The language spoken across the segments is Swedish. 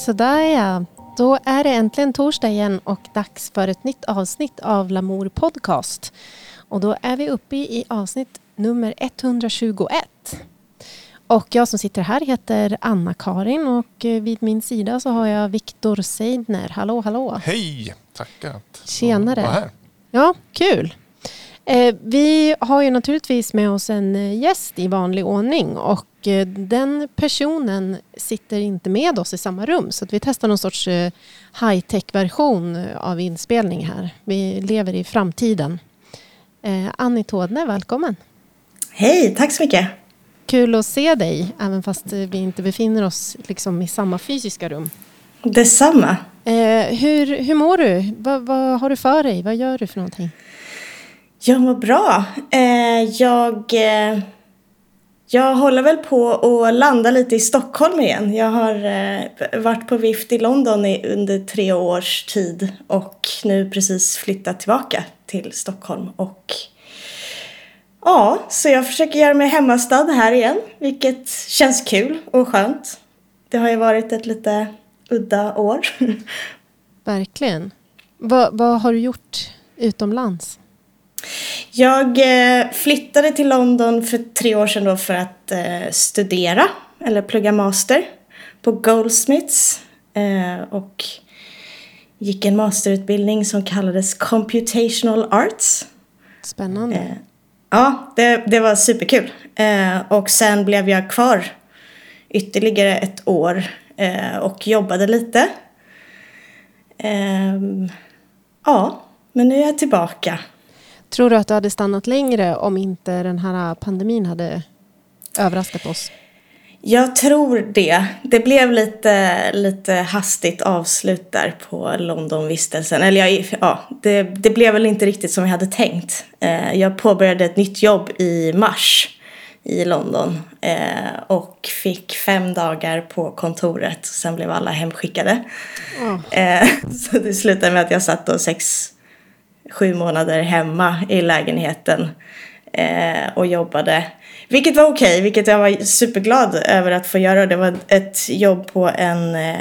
Sådär ja. Då är det äntligen torsdag igen och dags för ett nytt avsnitt av Lamour Podcast. Och då är vi uppe i avsnitt nummer 121. Och jag som sitter här heter Anna-Karin och eh, vid min sida så har jag Viktor Seidner. Hallå, hallå! Hej! Tackar att Tjenare! Ja, kul! Eh, vi har ju naturligtvis med oss en eh, gäst i vanlig ordning och eh, den personen sitter inte med oss i samma rum så vi testar någon sorts high-tech-version av inspelning här. Vi lever i framtiden. Annie Tådne, välkommen! Hej, tack så mycket. Kul att se dig även fast vi inte befinner oss liksom i samma fysiska rum. Detsamma. Hur, hur mår du? Vad, vad har du för dig? Vad gör du för någonting? Jag mår bra. Eh, jag, eh, jag håller väl på att landa lite i Stockholm igen. Jag har eh, varit på vift i London i, under tre års tid och nu precis flyttat tillbaka till Stockholm. Och ja, så jag försöker göra mig hemmastad här igen, vilket känns kul och skönt. Det har ju varit ett lite udda år. Verkligen. Vad, vad har du gjort utomlands? Jag eh, flyttade till London för tre år sedan för att eh, studera eller plugga master på Goldsmiths eh, och gick en masterutbildning som kallades Computational Arts. Spännande. Ja, det, det var superkul. Och sen blev jag kvar ytterligare ett år och jobbade lite. Ehm, ja, men nu är jag tillbaka. Tror du att du hade stannat längre om inte den här pandemin hade överraskat oss? Jag tror det. Det blev lite, lite hastigt avslut där på Londonvistelsen. Eller jag, ja, det, det blev väl inte riktigt som jag hade tänkt. Eh, jag påbörjade ett nytt jobb i mars i London eh, och fick fem dagar på kontoret. Sen blev alla hemskickade. Oh. Så det slutade med att jag satt då sex, sju månader hemma i lägenheten eh, och jobbade. Vilket var okej, okay, vilket jag var superglad över att få göra. Det var ett jobb på en eh,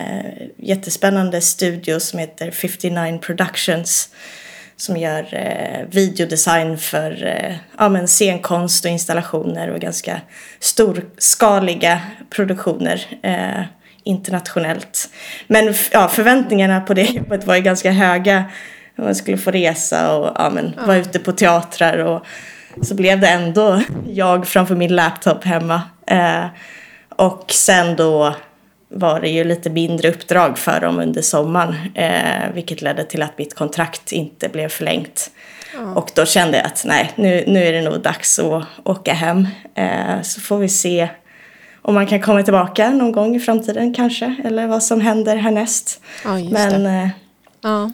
jättespännande studio som heter 59 Productions. Som gör eh, videodesign för eh, ja, men scenkonst och installationer och ganska storskaliga produktioner eh, internationellt. Men ja, förväntningarna på det jobbet var ju ganska höga. Man skulle få resa och ja, men, vara ute på teatrar och så blev det ändå jag framför min laptop hemma. Eh, och sen då var det ju lite mindre uppdrag för dem under sommaren. Eh, vilket ledde till att mitt kontrakt inte blev förlängt. Mm. Och då kände jag att nej, nu, nu är det nog dags att åka hem. Eh, så får vi se om man kan komma tillbaka någon gång i framtiden kanske. Eller vad som händer härnäst. Ja, Men det. ja.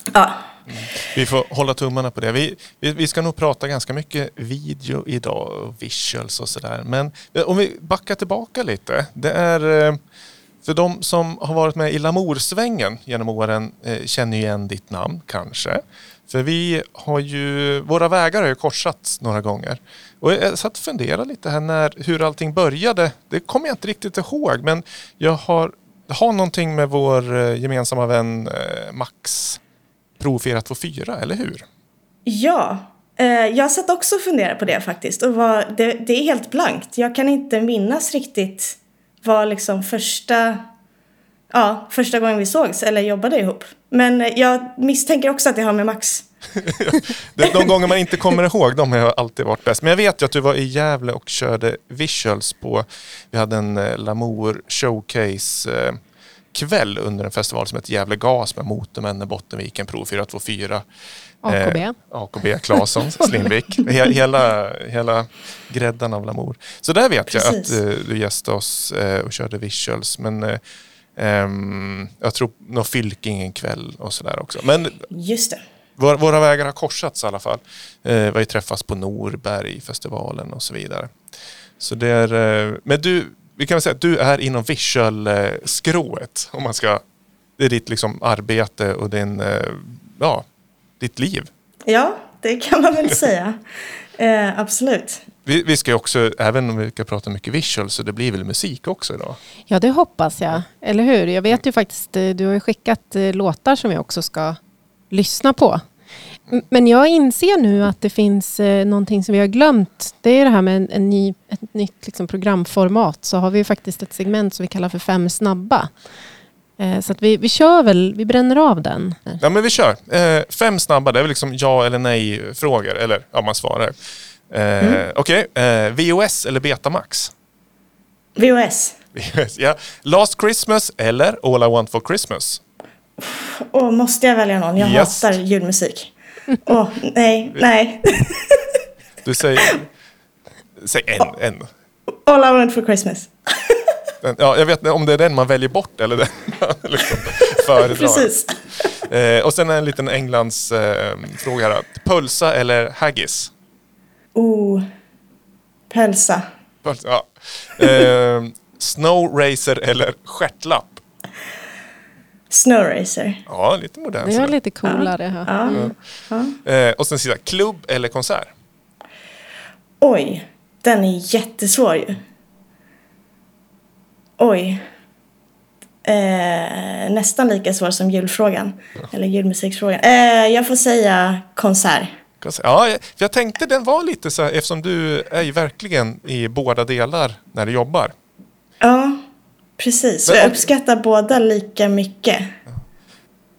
Mm. Vi får hålla tummarna på det. Vi, vi, vi, ska nog prata ganska mycket video idag och visuals och sådär. Men om vi backar tillbaka lite. Det är eh, för de som har varit med i Lamoursvängen genom åren eh, känner ju igen ditt namn kanske. För vi har ju, våra vägar har ju korsats några gånger. Och jag satt och funderade lite här när, hur allting började. Det kommer jag inte riktigt ihåg men jag har, har någonting med vår eh, gemensamma vän eh, Max Pro 424, eller hur? Ja, eh, jag satt också och funderade på det faktiskt. Och var, det, det, är helt blankt. Jag kan inte minnas riktigt vad liksom första, ja, första gången vi sågs eller jobbade ihop. Men jag misstänker också att det har med Max. de gånger man inte kommer ihåg, de har alltid varit bäst. Men jag vet ju att du var i Gävle och körde visuals på, vi hade en eh, Lamour showcase eh, kväll under en festival som heter Gävle Gas med Motormännen, Bottenviken, Pro 424. AKB. Eh, AKB, Claesson, Slimvik. He, hela, hela gräddan av Lamour. Så där vet Precis. jag att eh, du gästade oss eh, och körde visuals. Men eh, ehm, jag tror någon Fylking en kväll och sådär också. Men Just det. Våra, våra vägar har korsats i alla fall. Eh, vi har ju träffats på Norbergfestivalen och så vidare. Så det är, eh, men du, vi kan väl säga att du är inom visual-skrået. Om man ska, det är ditt liksom arbete och din, eh, ja, ditt liv. Ja, det kan man väl säga. Eh, absolut. Vi, vi ska ju också, även om vi ska prata mycket visual, så det blir väl musik också idag? Ja, det hoppas jag. Eller hur? Jag vet ju faktiskt, eh, du har ju skickat eh, låtar som jag också ska lyssna på. Men jag inser nu att det finns eh, någonting som vi har glömt. Det är det här med en, en ny, ett nytt liksom, programformat. Så har vi ju faktiskt ett segment som vi kallar för Fem snabba. Eh, så att vi, vi kör väl, vi bränner av den. Ja men vi kör. Eh, fem snabba, det är väl liksom ja eller nej frågor. Eller ja, man svarar. Eh, Okej, eh, VOS eller Betamax? VOS. VOS, ja. Last Christmas eller All I Want For Christmas? Åh, måste jag välja någon? Jag Yes. hatar julmusik. Åh, nej, nej. Du säger... Säg en, en. All I want for Christmas. Ja, jag vet inte om det är den man väljer bort eller den man liksom föredrar. Precis. Eh, och sen en liten Englands eh, fråga här. Pölsa eller haggis? Oh, pölsa. Pölsa, ja. eh, snow racer eller stjärtlapp? Snow racer. Ja, lite modern. Det är sådär. lite coolare. Ja. Ja. Eh, och sen sista, klubb eller konsert? Oj, den är jättesvår ju. Oj. Eh, nästan lika svår som julfrågan. Eller julmusikfrågan. Eh, jag får säga konsert. Konsert. Ja, jag tänkte den var lite så här, eftersom du är ju verkligen i båda delar när du jobbar. Ja, precis. Men Jag uppskattar båda lika mycket.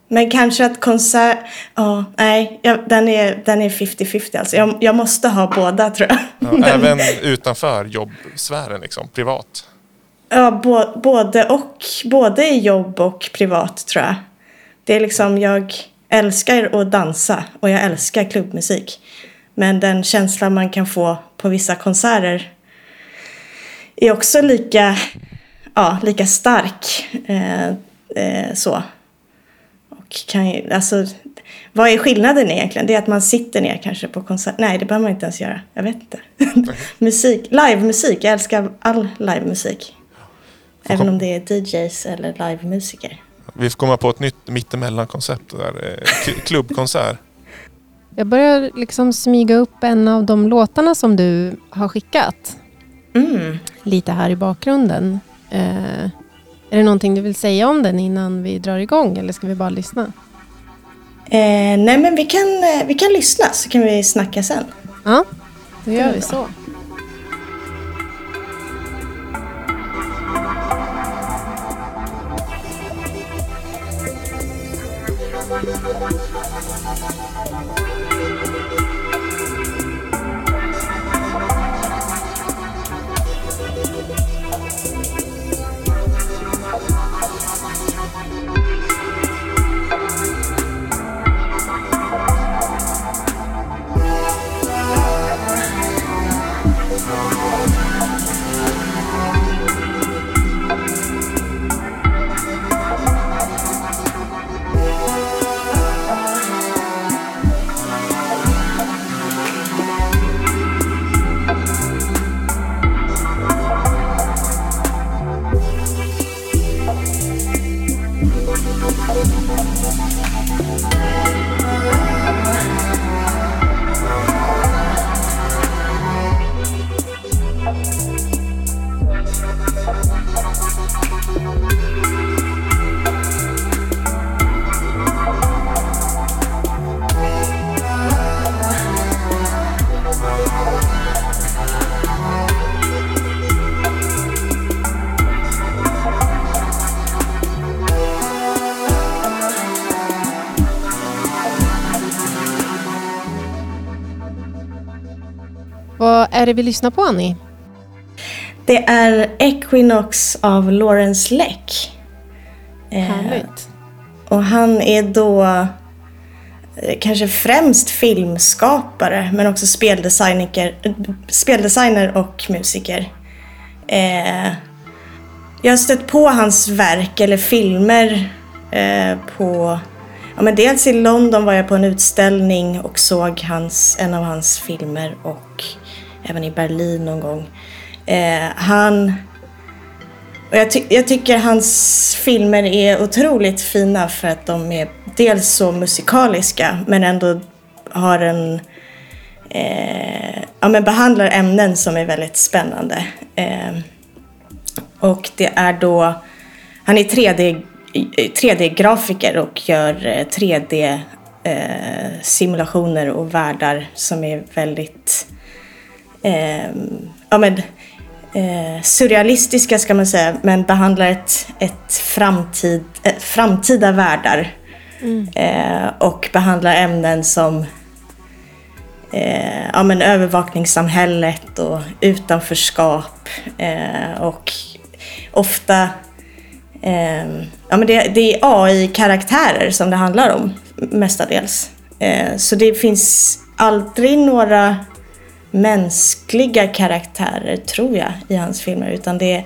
Men kanske att konsert... Ja, nej. Ja, den är den är 50-50 alltså. Jag, jag måste ha båda tror jag. Ja, även utanför jobbsfären, liksom, privat. Ja, bo, både och. Både i jobb och privat tror jag. Det är liksom, jag älskar att dansa och jag älskar klubbmusik. Men den känslan man kan få på vissa konserter är också lika, ja, lika stark. Eh, eh, så. Och kan ju, alltså, vad är skillnaden egentligen? Det är att man sitter ner kanske på konsert. Nej, det behöver man inte ens göra. Jag vet inte. musik, livemusik. Jag älskar all livemusik. Även om det är DJs eller livemusiker. Vi får komma på ett nytt mittemellan-koncept där. eh, Klubbkonsert. Jag börjar liksom smyga upp en av de låtarna som du har skickat. Mm. Lite här i bakgrunden. Eh, är det någonting du vill säga om den innan vi drar igång eller ska vi bara lyssna? Eh, nej men vi kan, eh, vi kan lyssna så kan vi snacka sen. Ja, då gör vi så. Är det vi lyssnar på Annie? Det är Equinox av Lawrence Leck. Eh, Härligt. och han är då eh, kanske främst filmskapare men också speldesigner, speldesigner och musiker. Eh, jag har stött på hans verk eller filmer eh, på Ja, men dels i London var jag på en utställning och såg hans, en av hans filmer och även i Berlin någon gång. Eh, han... Och jag, ty jag tycker hans filmer är otroligt fina för att de är dels så musikaliska men ändå har en... Eh, ja, men behandlar ämnen som är väldigt spännande. Eh, och det är då, han är 3D, 3D-grafiker och gör eh, 3D eh, simulationer och världar som är väldigt eh, ja, men, eh, surrealistiska ska man säga, men behandlar ett, ett, framtid, ett framtida världar. Mm. Eh, och behandlar ämnen som eh, ja, men övervakningssamhället och utanförskap eh, och ofta eh, ja, men det, det är AI-karaktärer som det handlar om mestadels. Eh, så det finns aldrig några mänskliga karaktärer, tror jag, i hans filmer. Utan det är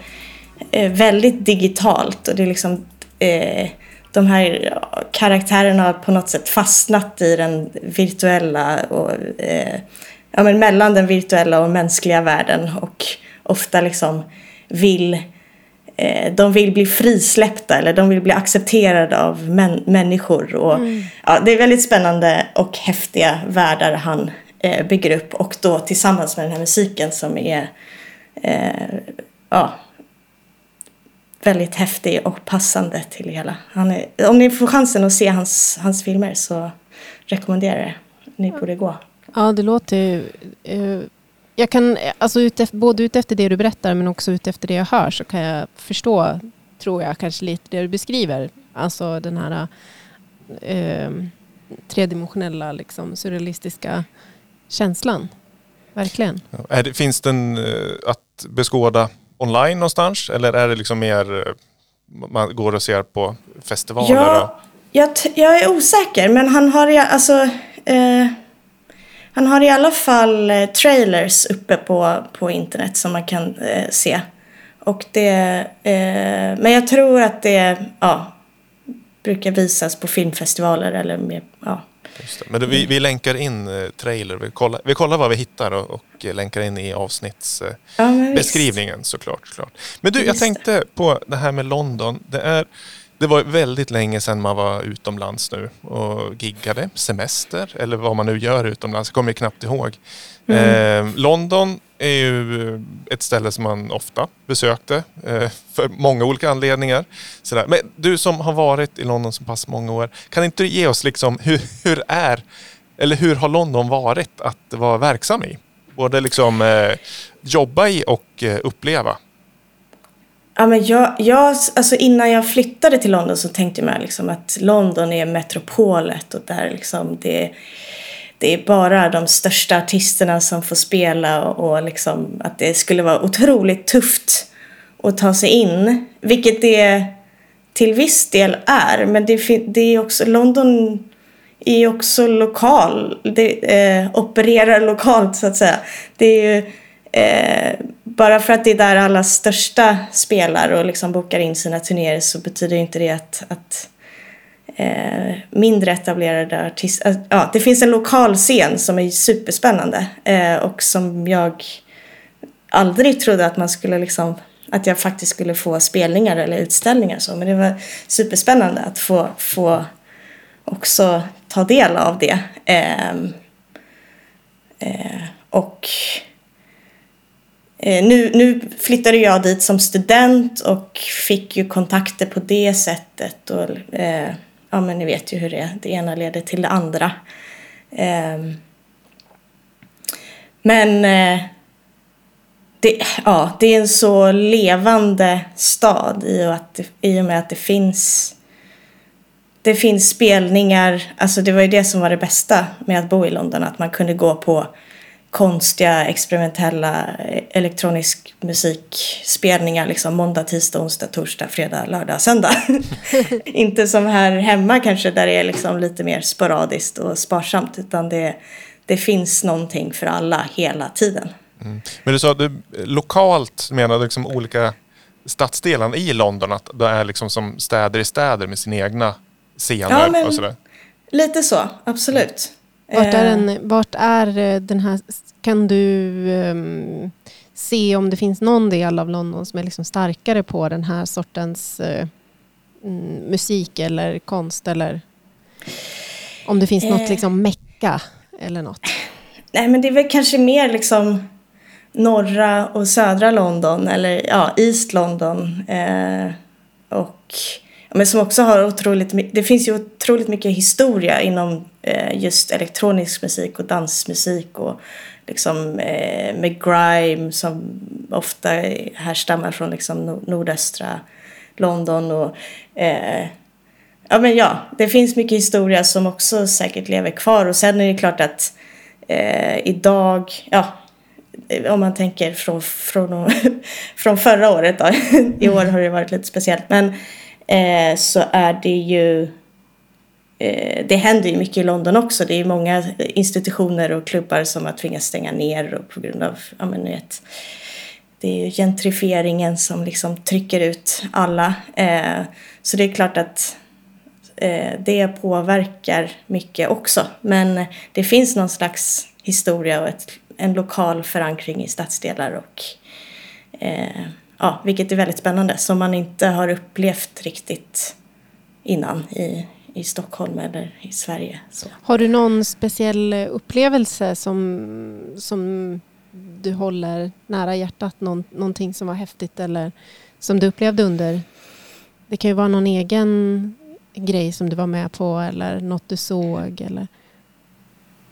eh, väldigt digitalt och det är liksom eh, de här karaktärerna har på något sätt fastnat i den virtuella och eh, ja, men mellan den virtuella och mänskliga världen och ofta liksom vill eh, de vill bli frisläppta eller de vill bli accepterade av män, människor. Och, mm. ja, det är väldigt spännande och häftiga världar han eh, bygger upp och då tillsammans med den här musiken som är eh, ja, väldigt häftig och passande till det hela. Han är, om ni får chansen att se hans, hans filmer så rekommenderar jag det. Ni borde gå. Ja, det låter ju... Eh, jag kan, alltså utef, både utefter det du berättar men också utefter det jag hör så kan jag förstå, tror jag, kanske lite det du beskriver. Alltså den här eh, tredimensionella, liksom, surrealistiska känslan. Verkligen. Ja, det, finns den uh, att beskåda online någonstans? Eller är det liksom mer eh, man går och ser på festivaler? Ja, och... jag, jag är osäker men han har, alltså, eh, han har i alla fall eh, trailers uppe på, på internet som man kan eh, se. Och det, eh, men jag tror att det ja, brukar visas på filmfestivaler eller med, ja, men vi, vi länkar in eh, trailer, vi kollar, vi kollar vad vi hittar och, och länkar in i avsnittsbeskrivningen ja, såklart, såklart. Men du, jag tänkte på det här med London. Det, är, det var väldigt länge sedan man var utomlands nu och giggade, semester eller vad man nu gör utomlands. Jag kommer knappt ihåg. Mm. Eh, London är ju ett ställe som man ofta besökte eh, för många olika anledningar. Sådär. Men du som har varit i London så pass många år, kan inte du ge oss liksom hur, hur är, eller hur har London varit att vara verksam i? Både liksom eh, jobba i och eh, uppleva. Ja, men jag, jag, alltså innan jag flyttade till London så tänkte jag liksom att London är metropolet och där liksom det det är bara de största artisterna som får spela och liksom att det skulle vara otroligt tufft att ta sig in. Vilket det till viss del är. Men det, det är också, London är också lokal. Det eh, opererar lokalt så att säga. Det är ju eh, bara för att det är där alla största spelar och liksom bokar in sina turnéer så betyder inte det att, att eh, mindre etablerade artister. Äh, ja, det finns en lokal scen som är superspännande eh, och som jag aldrig trodde att man skulle liksom att jag faktiskt skulle få spelningar eller utställningar så. Men det var superspännande att få, få också ta del av det. Eh, eh, och Eh, nu, nu flyttade jag dit som student och fick ju kontakter på det sättet. Och, eh, ja men ni vet ju hur det är, det ena leder till det andra. Eh, men eh, det, ja, det är en så levande stad i och, att, i och med att det finns det finns spelningar, alltså det var ju det som var det bästa med att bo i London, att man kunde gå på konstiga experimentella elektronisk musikspelningar liksom måndag, tisdag, onsdag, torsdag, fredag, lördag, söndag. Inte som här hemma kanske där det är liksom lite mer sporadiskt och sparsamt utan det, det finns någonting för alla hela tiden. Mm. Men du sa att du lokalt menade liksom olika stadsdelar i London att det är liksom som städer i städer med sina egna scener ja, men, och sådär? Lite så, absolut. Vart är, den, eh. vart är eh, den här, kan du um, se om det finns någon del av London som är liksom starkare på den här sortens uh, musik eller konst eller om det finns eh. något liksom mecka eller något? nej men det är väl kanske mer liksom norra och södra London eller ja, East London. Eh, och men som också har otroligt mycket, det finns ju otroligt mycket historia inom eh, just elektronisk musik och dansmusik och liksom eh, med grime som ofta härstammar från liksom nordöstra London och eh, ja men ja, det finns mycket historia som också säkert lever kvar. Och sen är det klart att eh, idag, ja eh, om man tänker från, från, från förra året då, i år har det varit lite speciellt, men eh, så är det ju eh, det händer ju mycket i London också. Det är många institutioner och klubbar som har tvingats stänga ner och på grund av, ja men vet, det är ju gentrifieringen som liksom trycker ut alla. Eh, så det är klart att eh, det påverkar mycket också. Men det finns någon slags historia och ett, en lokal förankring i stadsdelar och eh, ja, vilket är väldigt spännande som man inte har upplevt riktigt innan i, i Stockholm eller i Sverige. Så. Har du någon speciell upplevelse som, som du håller nära hjärtat? Någon, någonting som var häftigt eller som du upplevde under? Det kan ju vara någon egen grej som du var med på eller något du såg eller?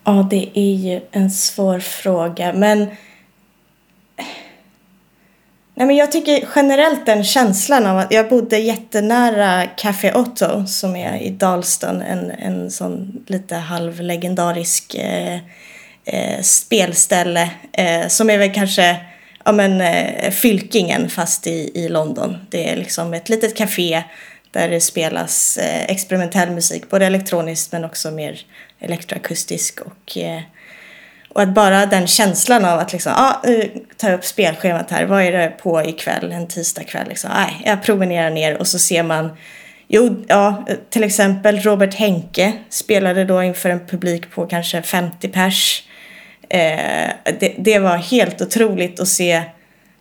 Ja, det är ju en svår fråga men Nej, men jag tycker generellt den känslan av att jag bodde jättenära Café Otto som är i Dalston, en, en sån lite halvlegendarisk eh, eh, spelställe eh, som är väl kanske ja, men, eh, Fylkingen fast i, i London. Det är liksom ett litet café där det spelas eh, experimentell musik, både elektroniskt men också mer elektroakustisk och eh, och att bara den känslan av att liksom, ah, ta upp spelschemat här, vad är det på ikväll, en tisdagkväll liksom, nej, jag promenerar ner och så ser man Jo, ja, till exempel Robert Henke spelade då inför en publik på kanske 50 pers. Eh, det, det, var helt otroligt att se.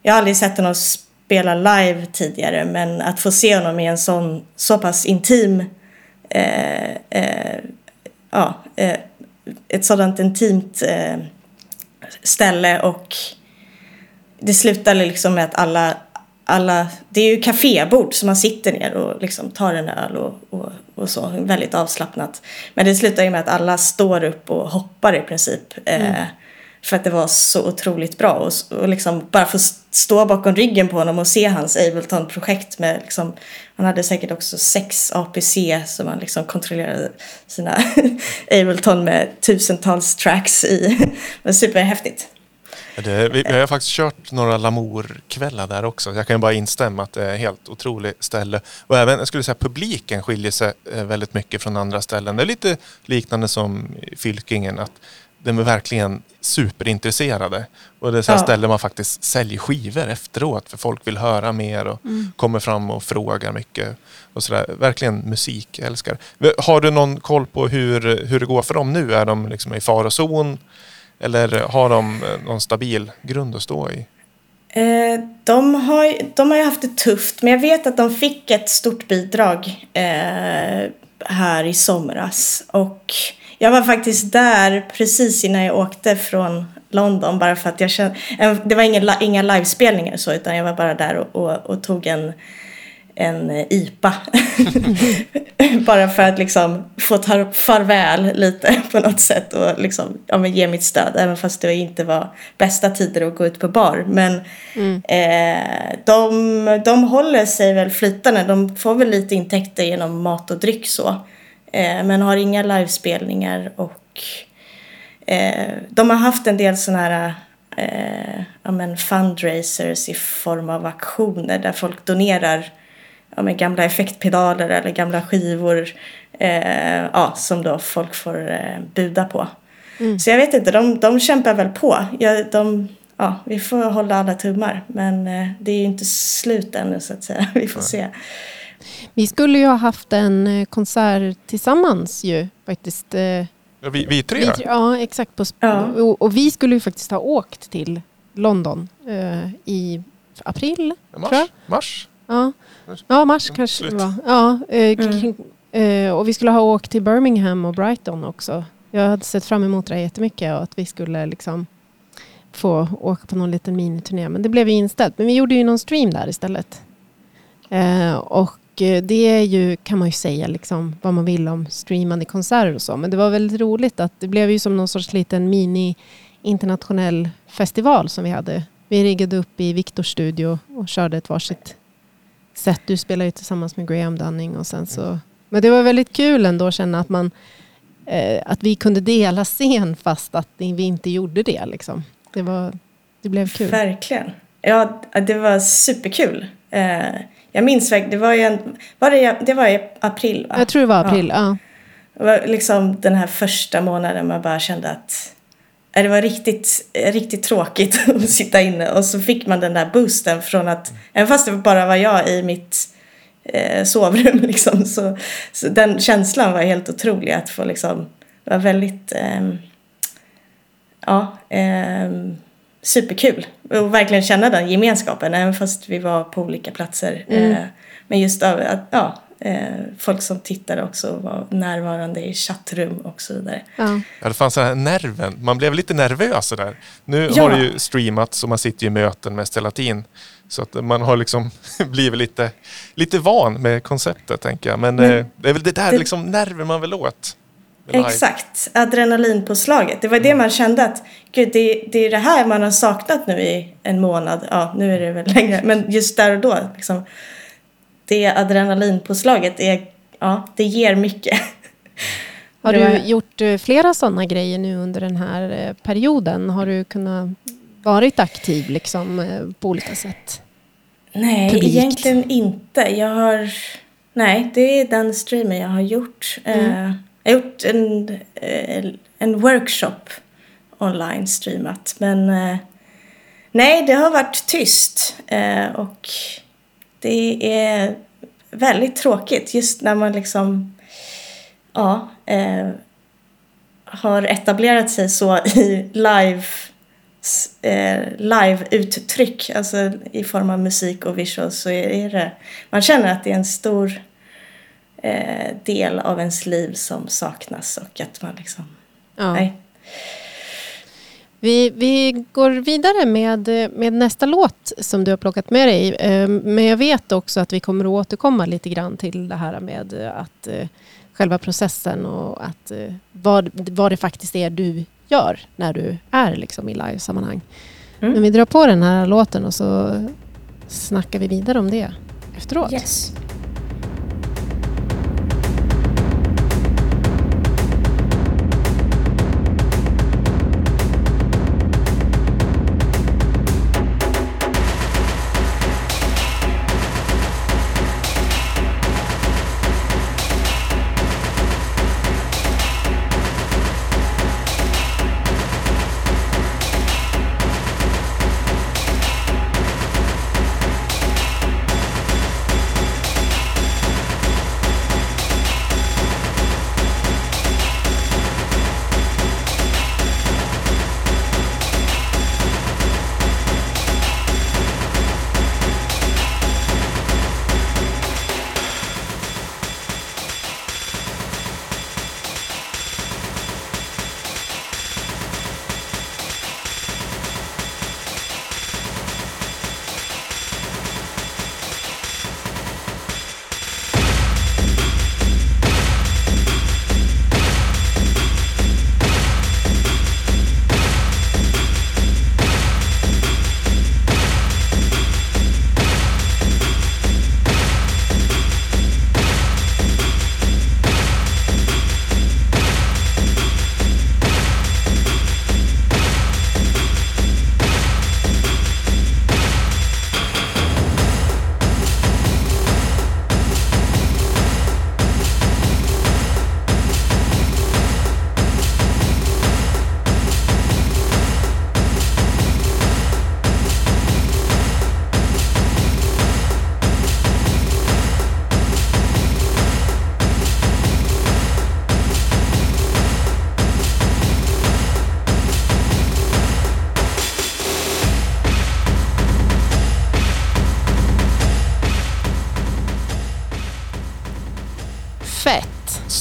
Jag har aldrig sett honom spela live tidigare men att få se honom i en sån så pass intim eh, eh, ja, eh, ett sådant intimt eh, ställe och det slutar liksom med att alla, alla, det är ju kafébord så man sitter ner och liksom tar en öl och, och, och så, väldigt avslappnat. Men det slutar ju med att alla står upp och hoppar i princip. Eh, mm. För att det var så otroligt bra och, och liksom bara få stå bakom ryggen på honom och se hans Ableton-projekt med liksom, han hade säkert också sex APC som han liksom kontrollerade sina Ableton med tusentals tracks i. Det var superhäftigt. Det, vi, vi har faktiskt kört några Lamour-kvällar där också. Jag kan bara instämma att det är ett helt otroligt ställe. Och även, jag skulle säga publiken skiljer sig eh, väldigt mycket från andra ställen. Det är lite liknande som Fylkingen. Att de är verkligen superintresserade. Och det är så här ja. ställen man faktiskt säljer skivor efteråt för folk vill höra mer och mm. kommer fram och frågar mycket. Och så där. Verkligen musikälskare. Har du någon koll på hur, hur det går för dem nu? Är de liksom i farozon? Eller har de eh, någon stabil grund att stå i? Eh, de, har, de har ju haft det tufft, men jag vet att de fick ett stort bidrag eh, här i somras. Och jag var faktiskt där precis innan jag åkte från London bara för att jag kände, det var ingen, inga livespelningar så utan jag var bara där och, och, och tog en, en IPA. bara för att liksom få ta farväl lite på något sätt och liksom, ja, men ge mitt stöd även fast det inte var bästa tider att gå ut på bar. Men mm. eh, de, de håller sig väl flytande, de får väl lite intäkter genom mat och dryck så. Eh, men har inga livespelningar och eh, de har haft en del sådana här eh, ja, men fundraisers i form av aktioner där folk donerar ja, men gamla effektpedaler eller gamla skivor eh, ja, som då folk får eh, buda på. Mm. Så jag vet inte, de, de kämpar väl på. Ja, de, ja, vi får hålla alla tummar men eh, det är ju inte slut ännu så att säga. Vi får se. Vi skulle ju ha haft en eh, konsert tillsammans ju faktiskt. Eh, ja, vi, vi tre? Vi, ja, exakt. På, ja. Och, och, vi skulle ju faktiskt ha åkt till London uh, i april, mars, tror jag. Mars? Ja, ja mars kanske det var. Ja, uh, mm. uh, och vi skulle ha åkt till Birmingham och Brighton också. Jag hade sett fram emot det jättemycket och att vi skulle liksom få åka på någon liten miniturné. Men det blev ju inställt. Men vi gjorde ju någon stream där istället. Eh, och eh, Eh, det är ju, kan man ju säga liksom, vad man vill om streamande konserter och så. Men det var väldigt roligt att det blev ju som någon sorts liten mini internationell festival som vi hade. Vi riggade upp i Viktors studio och körde ett varsitt sätt. Du spelar ju tillsammans med Graham Dunning och sen så. Men det var väldigt kul ändå att känna att man eh, att vi kunde dela scen fast att vi inte gjorde det. Liksom. Det, var, det blev kul. Verkligen. Ja, det var superkul. Eh, jag minns det var ju en, var det, det var i april va? Jag tror det var april, ja. ja. Det var liksom den här första månaden man bara kände att det var riktigt, riktigt tråkigt att sitta inne och så fick man den där boosten från att, även fast det bara var jag i mitt eh, sovrum liksom, så, så den känslan var helt otrolig att få liksom, det var väldigt, eh, ja, eh, superkul. Och verkligen känna den gemenskapen, även fast vi var på olika platser. Mm. Eh, men just av att, ja, eh, folk som tittade också var närvarande i chattrum och så vidare. Ja, ja det fanns den här nerven. Man blev lite nervös där. Nu ja. har det ju streamats och man sitter i möten mest hela tiden. Så att man har liksom blivit lite, lite van med konceptet tänker jag. Men, Men eh, det är väl det där det... liksom nerven man vill åt. Exakt, adrenalinpåslaget. Det var det mm. man kände att gud, det, det är det här man har saknat nu i en månad. Ja, nu är det väl längre, men just där och då. Liksom, det adrenalinpåslaget är, ja, det ger mycket. Har du gjort eh, flera sådana grejer nu under den här eh, perioden? Har du kunnat varit aktiv liksom eh, på olika sätt? Nej, Publikt? egentligen inte. Jag har... Nej, det är den streamen jag har gjort. Mm. Jag har gjort en, eh, en workshop online streamat. Men eh, nej, det har varit tyst. Eh, och det är väldigt tråkigt just när man liksom ja, har etablerat sig så i live live-uttryck, alltså i form av musik och visuals. så är det, man känner att det är en stor eh, del av ens liv som saknas och att man liksom, ja. nej. Vi, vi går vidare med, med nästa låt som du har plockat med dig. Ehm, men jag vet också att vi kommer att återkomma lite grann till det här med att eh, själva processen och att, eh, vad, vad det faktiskt är du gör när du är liksom i livesammanhang. Mm. Men vi drar på den här låten och så snackar vi vidare om det efteråt. Yes.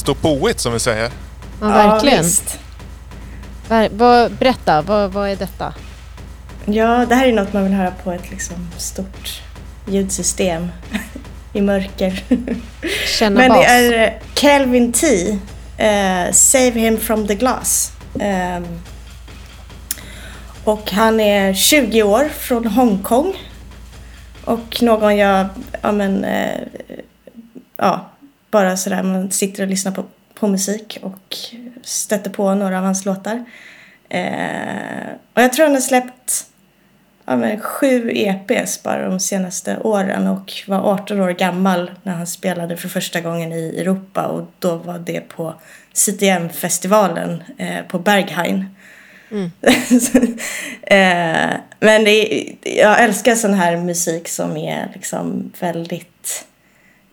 Stå påigt som vi säger. Ja, verkligen. Ver- vad, berätta, vad, vad är detta? Ja, det här är något man vill höra på ett liksom stort ljudsystem i mörker. Känna Men bas. det är eh, Calvin T. eh, Save him from the glass. Ehm, och han är 20 år från Hongkong. Och någon jag, ja men, eh, ja, bara sådär man sitter och lyssnar på, på musik och stöter på några av hans låtar. Eh, och jag tror han har släppt ja, men, sju EPs bara de senaste åren och var 18 år gammal när han spelade för första gången i Europa och då var det på CTM-festivalen eh, på Berghain. eh, men det jag älskar sån här musik som är liksom väldigt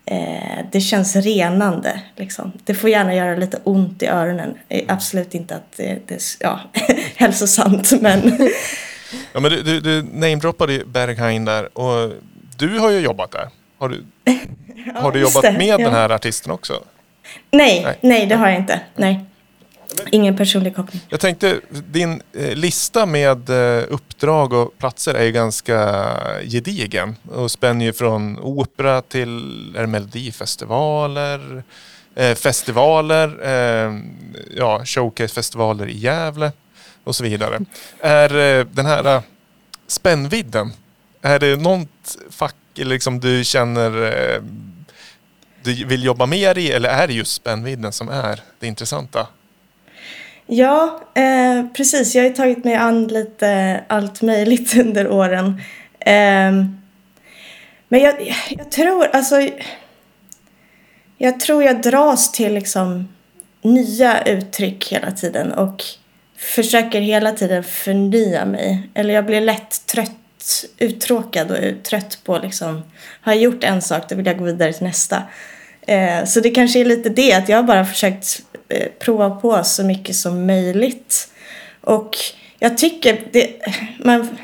Eh, det känns renande. Liksom. Det får gärna göra lite ont i öronen. Eh, Absolut inte att det, det är ja, hälsosamt, men Ja, men du, du, du namedroppade Berghain där och du har ju jobbat där. Har du, har du jobbat det, med ja. den här artisten också? nej, Nej. nej, det har jag inte. Nej. Ingen personlig koppling. Jag tänkte, din eh, lista med eh, uppdrag och platser är ju ganska gedigen och spänner ju från opera till melodifestivaler, eh, festivaler, ja, showcasefestivaler i Gävle och så vidare. Är den här spännvidden, är det något fack liksom du känner du vill jobba mer i eller är det just spännvidden som är det intressanta? Ja, eh, precis. Jag har ju tagit mig an lite allt möjligt under åren. Eh, men jag, jag tror, alltså... Jag tror jag dras till liksom nya uttryck hela tiden och försöker hela tiden förnya mig. Eller jag blir lätt trött, uttråkad och trött på liksom, har jag gjort en sak då vill jag gå vidare till nästa. Eh, så det kanske är lite det, att jag har bara försökt eh, prova på så mycket som möjligt. Och jag tycker det, man,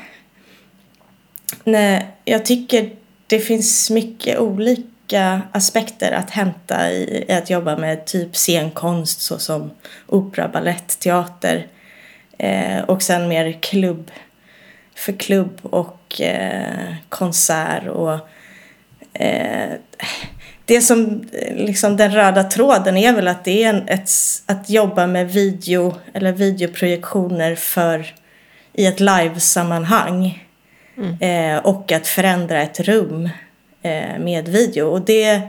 nej, jag tycker det finns mycket olika aspekter att hämta i, i att jobba med typ scenkonst såsom opera, ballett, teater eh, och sen mer klubb för klubb och eh, konsert och eh, det som eh, liksom den röda tråden är väl att det är en, ett, att jobba med video eller videoprojektioner för i ett livesammanhang. Eh, och att förändra ett rum eh, med video. Och det,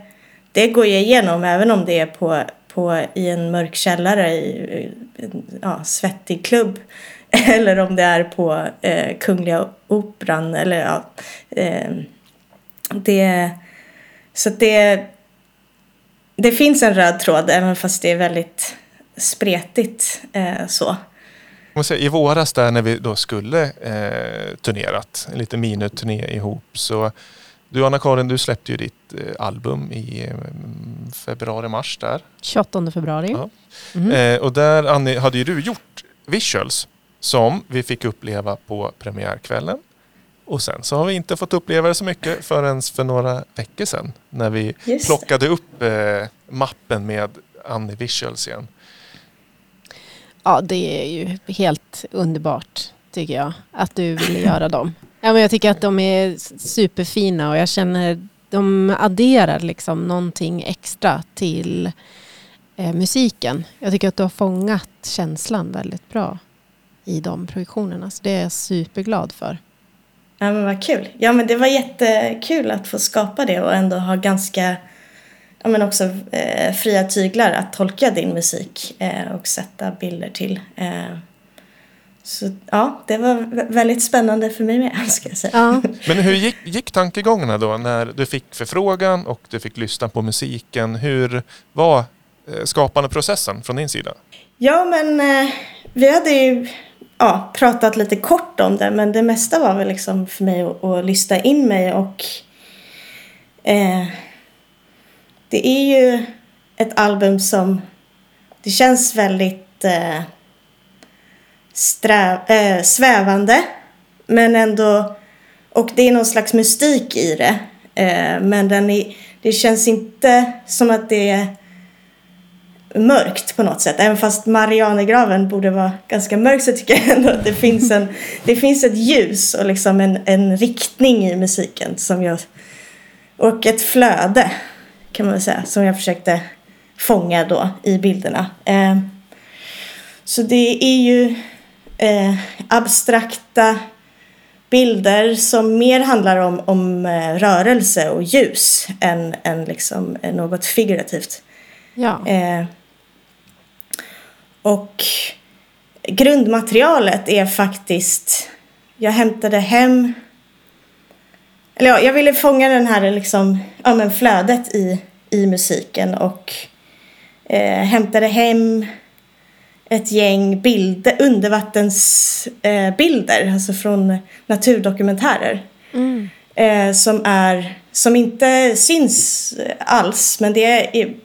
det går jag igenom även om det är på, på i en mörk källare i, i en ja, svettig klubb. Eller om det är på eh, Kungliga Operan eller ja, eh, det så det, det finns en röd tråd även fast det är väldigt spretigt eh, så. Säger, I våras där när vi då skulle eh, turnerat, en liten miniturné ihop så du Anna-Karin, du släppte ju ditt eh, album i eh, februari-mars där. 28 februari. Ja. Mhm. Eh, och där Annie, hade ju du gjort visuals som vi fick uppleva på premiärkvällen. Och sen så har vi inte fått uppleva det så mycket förrän för några veckor sedan när vi Just plockade upp eh, mappen med Annie Visuals igen. Ja, det är ju helt underbart tycker jag att du ville göra dem. Ja, men jag tycker att de är superfina och jag känner de adderar liksom någonting extra till eh, musiken. Jag tycker att du har fångat känslan väldigt bra i de projektionerna. Så det är jag superglad för. Ja men vad kul. Ja men det var jättekul att få skapa det och ändå ha ganska ja, men också eh, fria tyglar att tolka din musik eh, och sätta bilder till. Eh, så ja, det var vä- väldigt spännande för mig med ska jag säga. Ja. Men hur gick, gick tankegångarna då när du fick förfrågan och du fick lyssna på musiken? Hur var eh, skapandeprocessen från din sida? Ja, men eh, vi hade ju ja, pratat lite kort om det, men det mesta var väl liksom för mig att, att lyssna in mig och eh, det är ju ett album som det känns väldigt eh, strä, eh, svävande, men ändå och det är någon slags mystik i det. Eh, men den är, det känns inte som att det är mörkt på något sätt. Även fast Marianergraven borde vara ganska mörk så tycker jag ändå att det finns, en, det finns ett ljus och liksom en, en riktning i musiken som jag, och ett flöde kan man väl säga som jag försökte fånga då i bilderna. Eh, så det är ju eh, abstrakta bilder som mer handlar om, om eh, rörelse och ljus än, än liksom något figurativt. Ja. Eh, och grundmaterialet är faktiskt, jag hämtade hem, eller ja, jag ville fånga den här liksom, ja men flödet i, i musiken och eh, hämtade hem ett gäng bilder, undervattensbilder, eh, alltså från naturdokumentärer. Mm. Eh, som, är, som inte syns alls, men det är,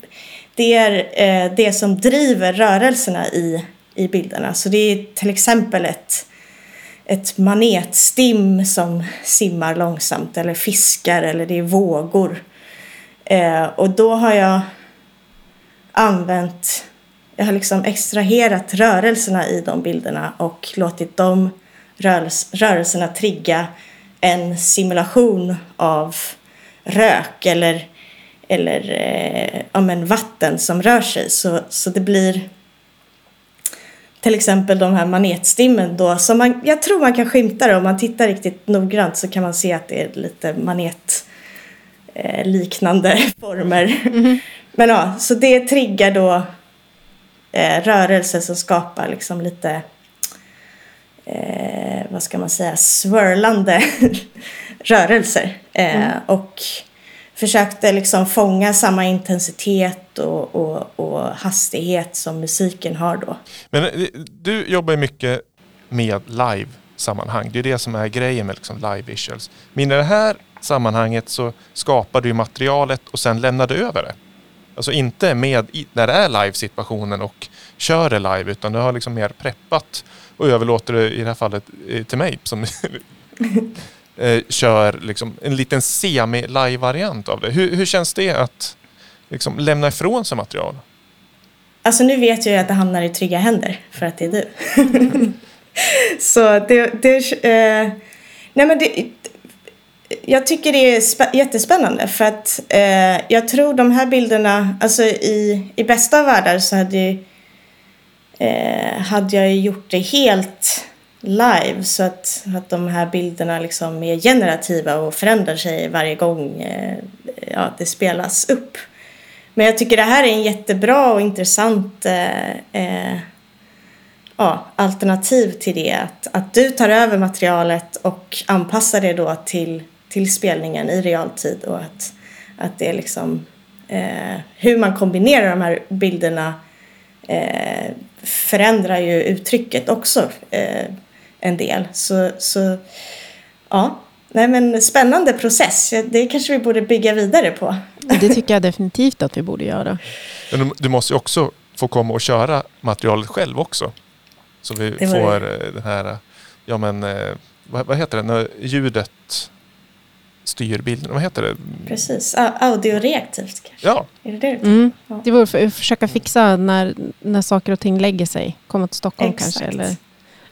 det, är eh, det som driver rörelserna i, i bilderna. Så det är till exempel ett, ett manetstim som simmar långsamt eller fiskar eller det är vågor. Eh, och då har jag använt jag har liksom extraherat rörelserna i de bilderna och låtit de rörelserna trigga en simulation av rök eller, eller eh, ja, men vatten som rör sig. Så, så det blir till exempel de här manetstimmen då som man, jag tror man kan skymta det om man tittar riktigt noggrant så kan man se att det är lite manet eh, liknande former. Mm. Men ja, så det triggar då eh, rörelser som skapar liksom lite, eh, vad ska man säga, swirlande rörelser. Eh, mm. Och försökte liksom fånga samma intensitet och, och, och, hastighet som musiken har då. Men eh, du jobbar ju mycket med live-sammanhang. Det är det som är grejen med liksom live visuals. Men i det här sammanhanget så skapar du materialet och sen lämnar du över det. Alltså inte med när det är live-situationen och kör det live utan du har liksom mer preppat och överlåter det i det här fallet eh, till mig som eh, kör liksom en liten semi-live-variant av det. Hur, hur känns det att liksom lämna ifrån sig material? Alltså nu vet jag ju att det hamnar i trygga händer för att det är du. Så det... det eh, nej men det, jag tycker det är jättespännande för att eh, jag tror de här bilderna, alltså i, i bästa av världar så hade, eh, hade jag gjort det helt live så att, att de här bilderna liksom är generativa och förändrar sig varje gång eh, ja, det spelas upp. Men jag tycker det här är en jättebra och intressant eh, eh, ja, alternativ till det. Att, att du tar över materialet och anpassar det då till till spelningen i realtid och att, att det är liksom eh, hur man kombinerar de här bilderna eh, förändrar ju uttrycket också eh, en del. Så, så ja, nej men spännande process. Det kanske vi borde bygga vidare på. Det tycker jag definitivt att vi borde göra. Men du måste ju också få komma och köra materialet själv också. Så vi får det. den här, ja men eh, vad, vad heter det, när ljudet styr bilden. Vad heter det? Precis, audioreaktivt kanske. Ja. Är det det mm. ja. Det vore att försöka fixa när, när saker och ting lägger sig. Komma till Stockholm Exakt. kanske. Eller,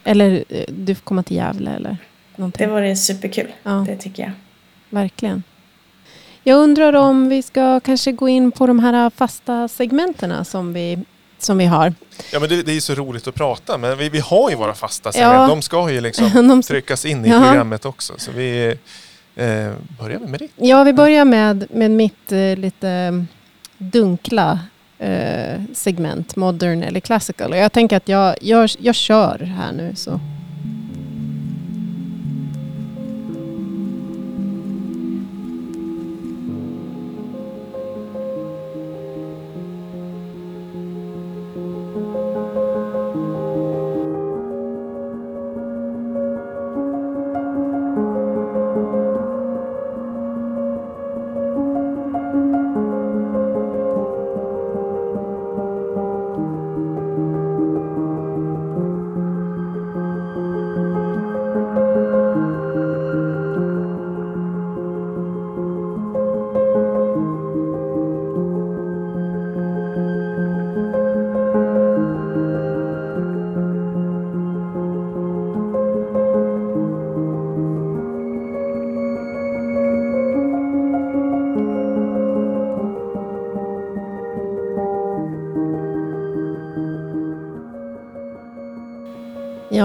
eller eh, du får komma till Gävle eller någonting. Det vore superkul. Ja. Det tycker jag. Verkligen. Jag undrar om vi ska kanske gå in på de här fasta segmenterna som vi, som vi har. Ja men det, det är så roligt att prata men vi, vi har ju våra fasta segment. Ja. De ska ju liksom de... tryckas in i ja. programmet också. Så vi, Eh, börjar med det? Ja, vi börjar med, med mitt eh, lite dunkla Eh, segment, modern eller classical. Och jag tänker att jag, jag, jag kör här nu. så...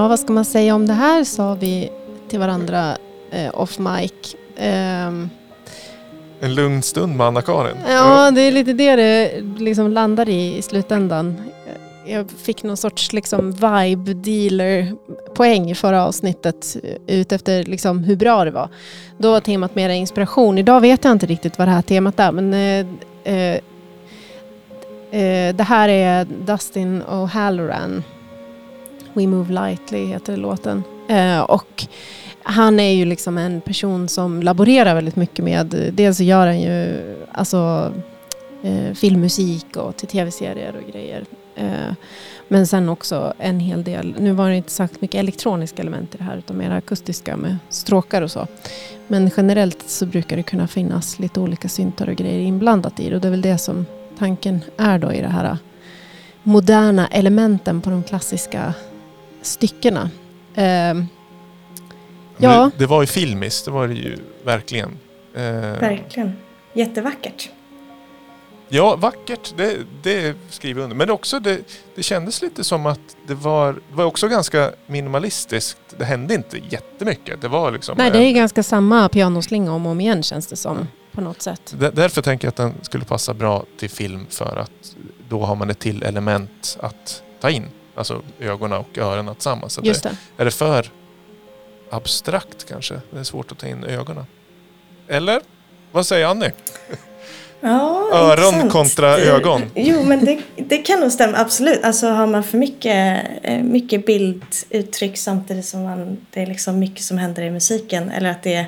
vad ska man säga om det här sa vi till varandra eh, off mic. Um, en lugn stund med Anna-Karin. Ja, det är lite det det liksom landar i i slutändan. Jag fick någon sorts liksom vibe dealer poäng i förra avsnittet utefter liksom hur bra det var. Då var temat mera inspiration. Idag vet jag inte riktigt vad det här temat är men eh, eh, eh det här är Dustin O'Halloran. We Move Lightly heter låten. Eh, och han är ju liksom en person som laborerar väldigt mycket med, dels så gör han ju alltså, eh, filmmusik och till tv-serier och grejer. Eh, men sen också en hel del, nu var det inte sagt mycket elektroniska element i det här utan mer akustiska med stråkar och så. Men generellt så brukar det kunna finnas lite olika syntar och grejer inblandat i det och det är väl det som tanken är då i det här eh, moderna elementen på de klassiska styckena. Eh, Ja. Det, var ju filmiskt, det var det ju verkligen. Eh, verkligen. Jättevackert. Ja, vackert, det, det skriver jag under. Men också det, det kändes lite som att det var, det var också ganska minimalistiskt. Det hände inte jättemycket. Det var liksom... Nej, det är en, ganska samma pianoslinga om och om igen känns det som. Mm. På något sätt. Därför tänker jag att den skulle passa bra till film för att då har man ett till element att ta in. Alltså ögonen och öronen tillsammans. Just det. Är det för abstrakt kanske. Det är svårt att ta in ögonen. Eller? Vad säger Annie? Ja, Öron intressant. kontra ögon. Jo, men det, det kan nog stämma. Absolut. Alltså har man för mycket, eh, mycket bilduttryck samtidigt som man, det är liksom mycket som händer i musiken. Eller att det är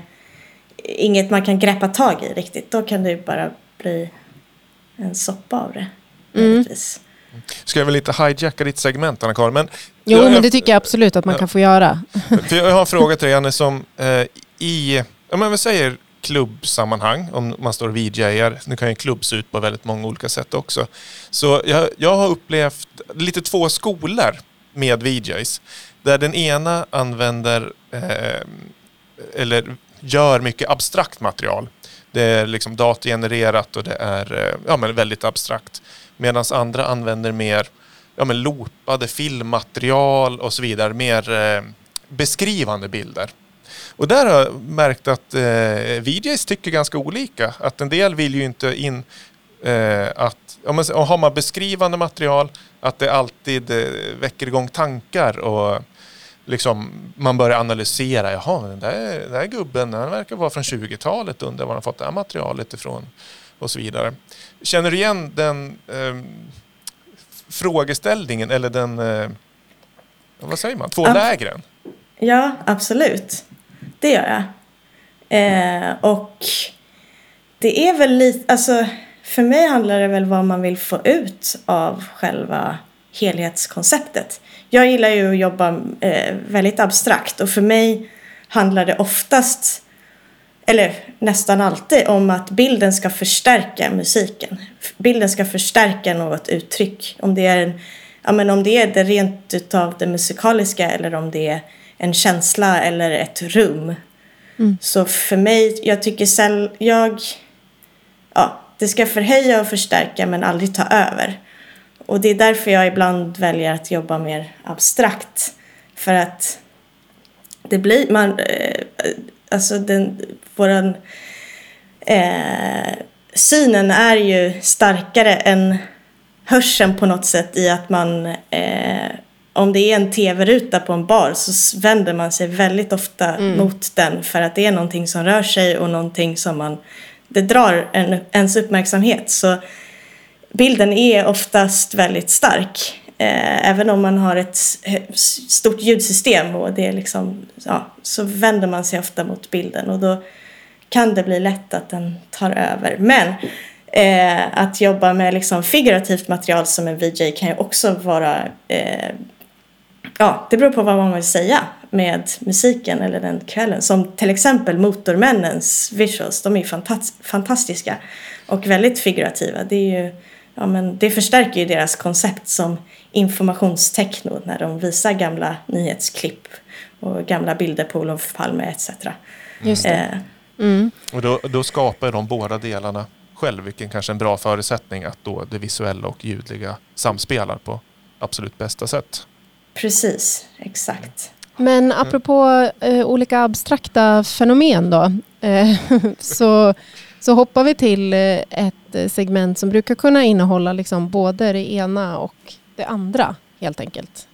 inget man kan greppa tag i riktigt. Då kan det bara bli en soppa av det. Mm. Ska jag väl lite hijacka ditt segment Anna-Karin. Men jo, jag, men det tycker jag absolut att man kan få göra. För jag har en fråga till dig Anne som eh, i, om man säger klubbsammanhang, om man står och VJar, nu kan ju klubb se ut på väldigt många olika sätt också. Så jag, jag har upplevt lite två skolor med VJs. Där den ena använder eh, eller gör mycket abstrakt material. Det är liksom datorgenererat och det är eh, ja, men väldigt abstrakt. Medan andra använder mer ja, men loopade filmmaterial och så vidare. Mer eh, beskrivande bilder. Och där har jag märkt att eh, VJs tycker ganska olika. Att en del vill ju inte in eh, att, om man, har man beskrivande material, att det alltid eh, väcker igång tankar och liksom, man börjar analysera. Jaha, den där, den där gubben, den verkar vara från 20-talet, undrar var han fått det här materialet ifrån och så vidare. Känner du igen den eh, frågeställningen eller den, eh, vad säger man, två Ab lägren? Ja, absolut. Det gör jag. Eh, och det är väl lite, alltså för mig handlar det väl vad man vill få ut av själva helhetskonceptet. Jag gillar ju att jobba eh, väldigt abstrakt och för mig handlar det oftast eller nästan alltid, om att bilden ska förstärka musiken. Bilden ska förstärka något uttryck. Om det är, en, ja, men om det, är det rent utav det musikaliska eller om det är en känsla eller ett rum. Mm. Så för mig, jag tycker själv, jag, ja, det ska förhöja och förstärka men aldrig ta över. Och det är därför jag ibland väljer att jobba mer abstrakt. För att det blir, man, eh, alltså den, våran eh, synen är ju starkare än hörseln på något sätt i att man eh, om det är en tv-ruta på en bar så vänder man sig väldigt ofta mm. mot den för att det är någonting som rör sig och någonting som man det drar en, ens uppmärksamhet så bilden är oftast väldigt stark Eh, även om man har ett stort ljudsystem och det är liksom, ja, så vänder man sig ofta mot bilden och då kan det bli lätt att den tar över. Men eh, att jobba med liksom figurativt material som en VJ kan ju också vara, eh, ja, det beror på vad man vill säga med musiken eller den kvällen. Som till exempel Motormännens visuals, de är ju fantastiska och väldigt figurativa. Det är ju, ja men det förstärker ju deras koncept som informationstechno när de visar gamla nyhetsklipp och gamla bilder på Olof Palme etc. Just det. Eh, mm. Och då, då skapar de båda delarna själv, vilken kanske är en bra förutsättning att då det visuella och ljudliga samspelar på absolut bästa sätt. Precis, exakt. Men apropå eh, olika abstrakta fenomen då. Eh, så, så hoppar vi till eh, ett segment som brukar kunna innehålla liksom både det ena och det andra helt enkelt.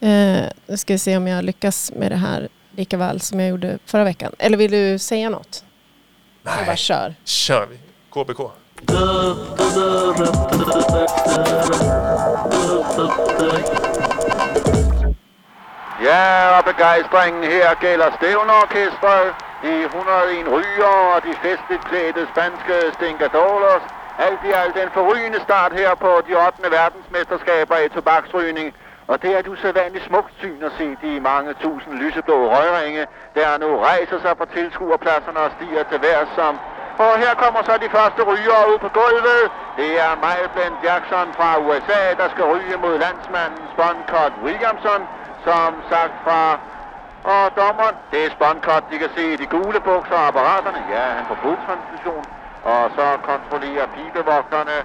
Eh, nu ska vi se om jag lyckas med det här lika väl som jag gjorde förra veckan. Eller vill du säga något? Jag bara Nej, kör. kör vi. KBK. Ja, og begejstringen her gælder stævnorkestret, de 101 ryger og de festligt spanska spanske stinkadolos. Alt i alt en forrygende start her på de 8. verdensmesterskaber i tobaksrygning. Og det er et usædvanligt smukt syn at se de mange tusind lyseblå røgringe, der nu rejser sig på tilskuerpladserne og stiger til værs som og her kommer så de første ryger ud på gulvet. Det er Michael Blend Jackson fra USA, der skal ryge mod landsmanden Sponcott Williamson, som sagt fra... Og dommeren, det er Sponcott, de kan se de gule bukser og apparaterne. Ja, han får blodtransfusion. Og så kontrollerer pibevogterne.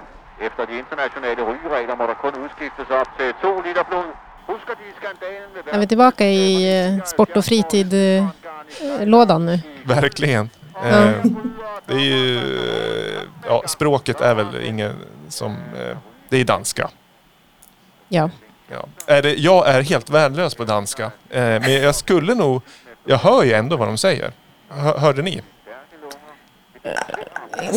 Efter de internationale rygeregler må der kun udskiftes op til 2 liter blod. Husker de skandalen ved Är vi tillbaka i eh, sport och fritid-lådan nu? Verkligen. Ja. Eh, det är ju, ja, språket är väl ingen som... Eh, det är danska. Ja. Ja. Är det, jag är helt värdelös på danska. Eh, men jag skulle nog... Jag hör ju ändå vad de säger. Hör, hörde ni?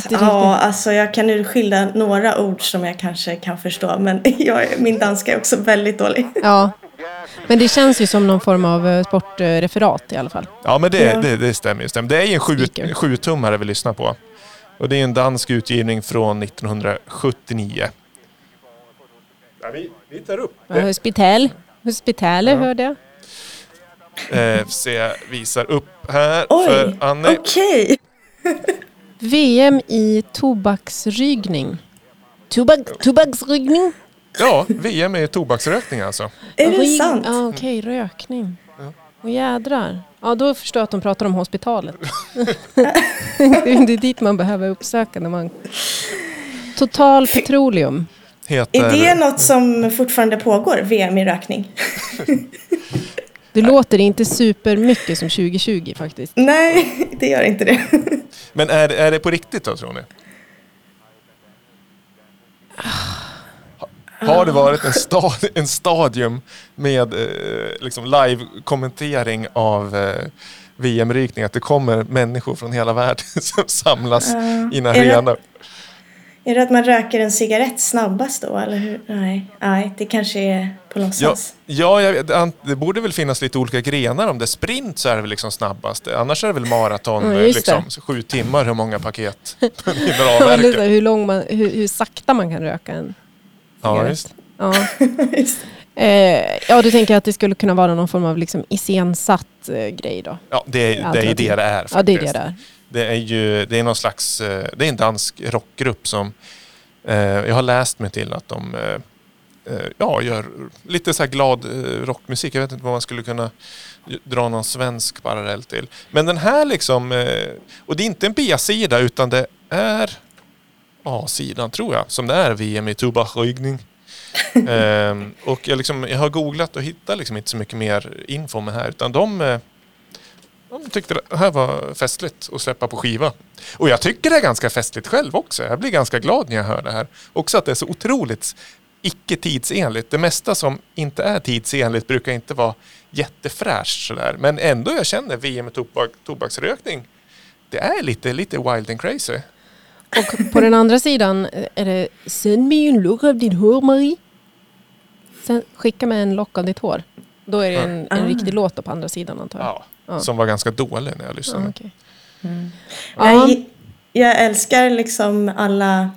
Ja, alltså jag kan urskilja några ord som jag kanske kan förstå, men jag, min danska är också väldigt dålig. Ja. Men det känns ju som någon form av eh, sportreferat i alla fall. Ja, men det, Ja. det, det stämmer ju. Stämmer. Det är ju en sju, sjutummare vi lyssnar på. Och det är en dansk utgivning från 1979. Ja, vi, vi tar upp Ja, Hospital. Hospitalet Ja. hörde jag. Eh, se, visar upp här Oj, för Anne. okej. VM i tobaksrygning. Tobak, tobaksrygning? Ja, VM är tobaksrökning alltså. Är det sant? Ja, okej, rökning. Och jädrar. Ja, då förstår jag att de pratar om hospitalet. det är dit man behöver uppsöka när man... Total petroleum. Heter, Är det något som fortfarande pågår, VM i rökning? Det låter inte supermycket som 2020 faktiskt. Nej, det gör inte det. Men är, är det på riktigt då tror ni? Har det varit en, stad, en stadium med eh, liksom live-kommentering av eh, VM-rykning? Att det kommer människor från hela världen som samlas i en det- arena? Är det att man röker en cigarett snabbast då, eller hur? Nej, nej det kanske är på Ja, låtsas. ja an- det borde väl finnas lite olika grenar. Om det är sprint så är det väl liksom snabbast. Annars är det väl maraton, Ja, just liksom, sju timmar, hur många paket här, avverka. hur, lång man, hur, hur sakta man kan röka en Ja, cigarett. just. Ja. Just. Eh, ja, du tänker att det skulle kunna vara någon form av liksom iscensatt eh, grej då? Ja, det, är- det är det det är. Ja, det är faktiskt. det där. Det är ju det är någon slags, eh, det är en dansk rockgrupp som eh, jag har läst mig till att de eh, ja, gör lite så här glad rockmusik. Jag vet inte vad man skulle kunna dra någon svensk parallell till. Men den här liksom, och det är inte en B-sida utan det är A-sidan tror jag, som det är VM i tobaksrökning. Ehm, och jag, liksom, jag har googlat och hittar liksom inte så mycket mer info om det här utan de de tyckte det här var festligt att släppa på skiva. Och jag tycker det är ganska festligt själv också. Jag blir ganska glad när jag hör det här. Också att det är så otroligt icke tidsenligt. Det mesta som inte är tidsenligt brukar inte vara jättefräscht sådär. Men ändå jag känner VM med tobak, tobaksrökning. Det är lite, lite wild and crazy. Och på den andra sidan eh, är det Sänd mig en lock av ditt hår Marie. Sen skicka med en lock av ditt hår. Då är det en, en Ah. riktig låt på andra sidan antar jag. Ja, Ja. Som var ganska dålig när jag lyssnade. Ja, okej. Jag, Ja. gi- jag älskar liksom alla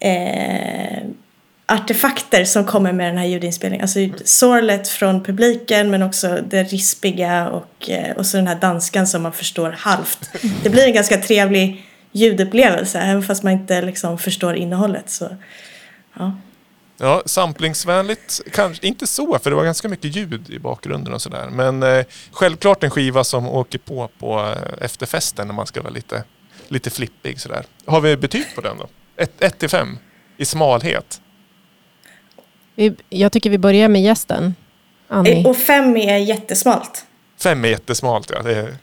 eh, artefakter som kommer med den här ljudinspelningen. Alltså sorlet från publiken men också det rispiga och, eh, och så den här danskan som man förstår halvt. Det blir en ganska trevlig ljudupplevelse även fast man inte liksom förstår innehållet. Så, ja. Ja, samplingsvänligt kanske inte så, för det var ganska mycket ljud i bakgrunden och sådär. Men eh, självklart en skiva som åker på på eh, efterfesten när man ska vara lite, lite flippig sådär. Har vi betyg på den då? 1 till 5 i smalhet. Vi, jag tycker vi börjar med gästen. Annie. Eh, Och fem är jättesmalt. Fem är jättesmalt, ja. Det är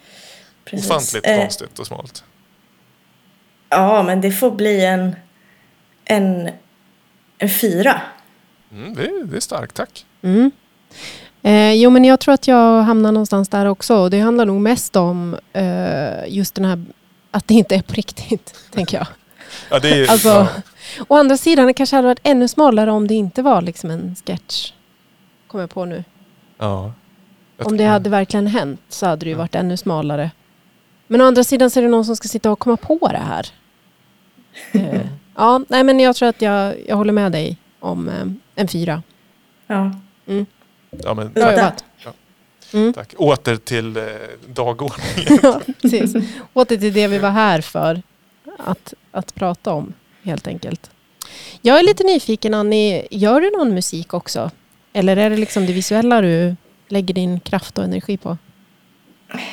Precis. ofantligt Eh, konstigt och smalt. Ja, men det får bli en, en, en fyra. Mm, det, är, det är starkt, tack. Mm. Eh, jo, men jag tror att jag hamnar någonstans där också. Det handlar nog mest om eh, just den här att det inte är på riktigt, tänker jag. Ja, det är, Alltså, ja. Å andra sidan, det kanske hade varit ännu smalare om det inte var liksom en sketch. Kommer jag på nu. Ja. Om det hade verkligen hänt så hade det ju varit ännu smalare. Men å andra sidan så är det någon som ska sitta och komma på det här. Eh, ja, nej men jag tror att jag, jag håller med dig om eh, en fyra. Ja. Ja, men, Bra jobbat. Mm. tack. Åter till eh, dagordningen. Ja, precis. Åter till det vi var här för att, att prata om, helt enkelt. Jag är lite nyfiken, Annie. Gör du någon musik också? Eller är det liksom det visuella du lägger din kraft och energi på?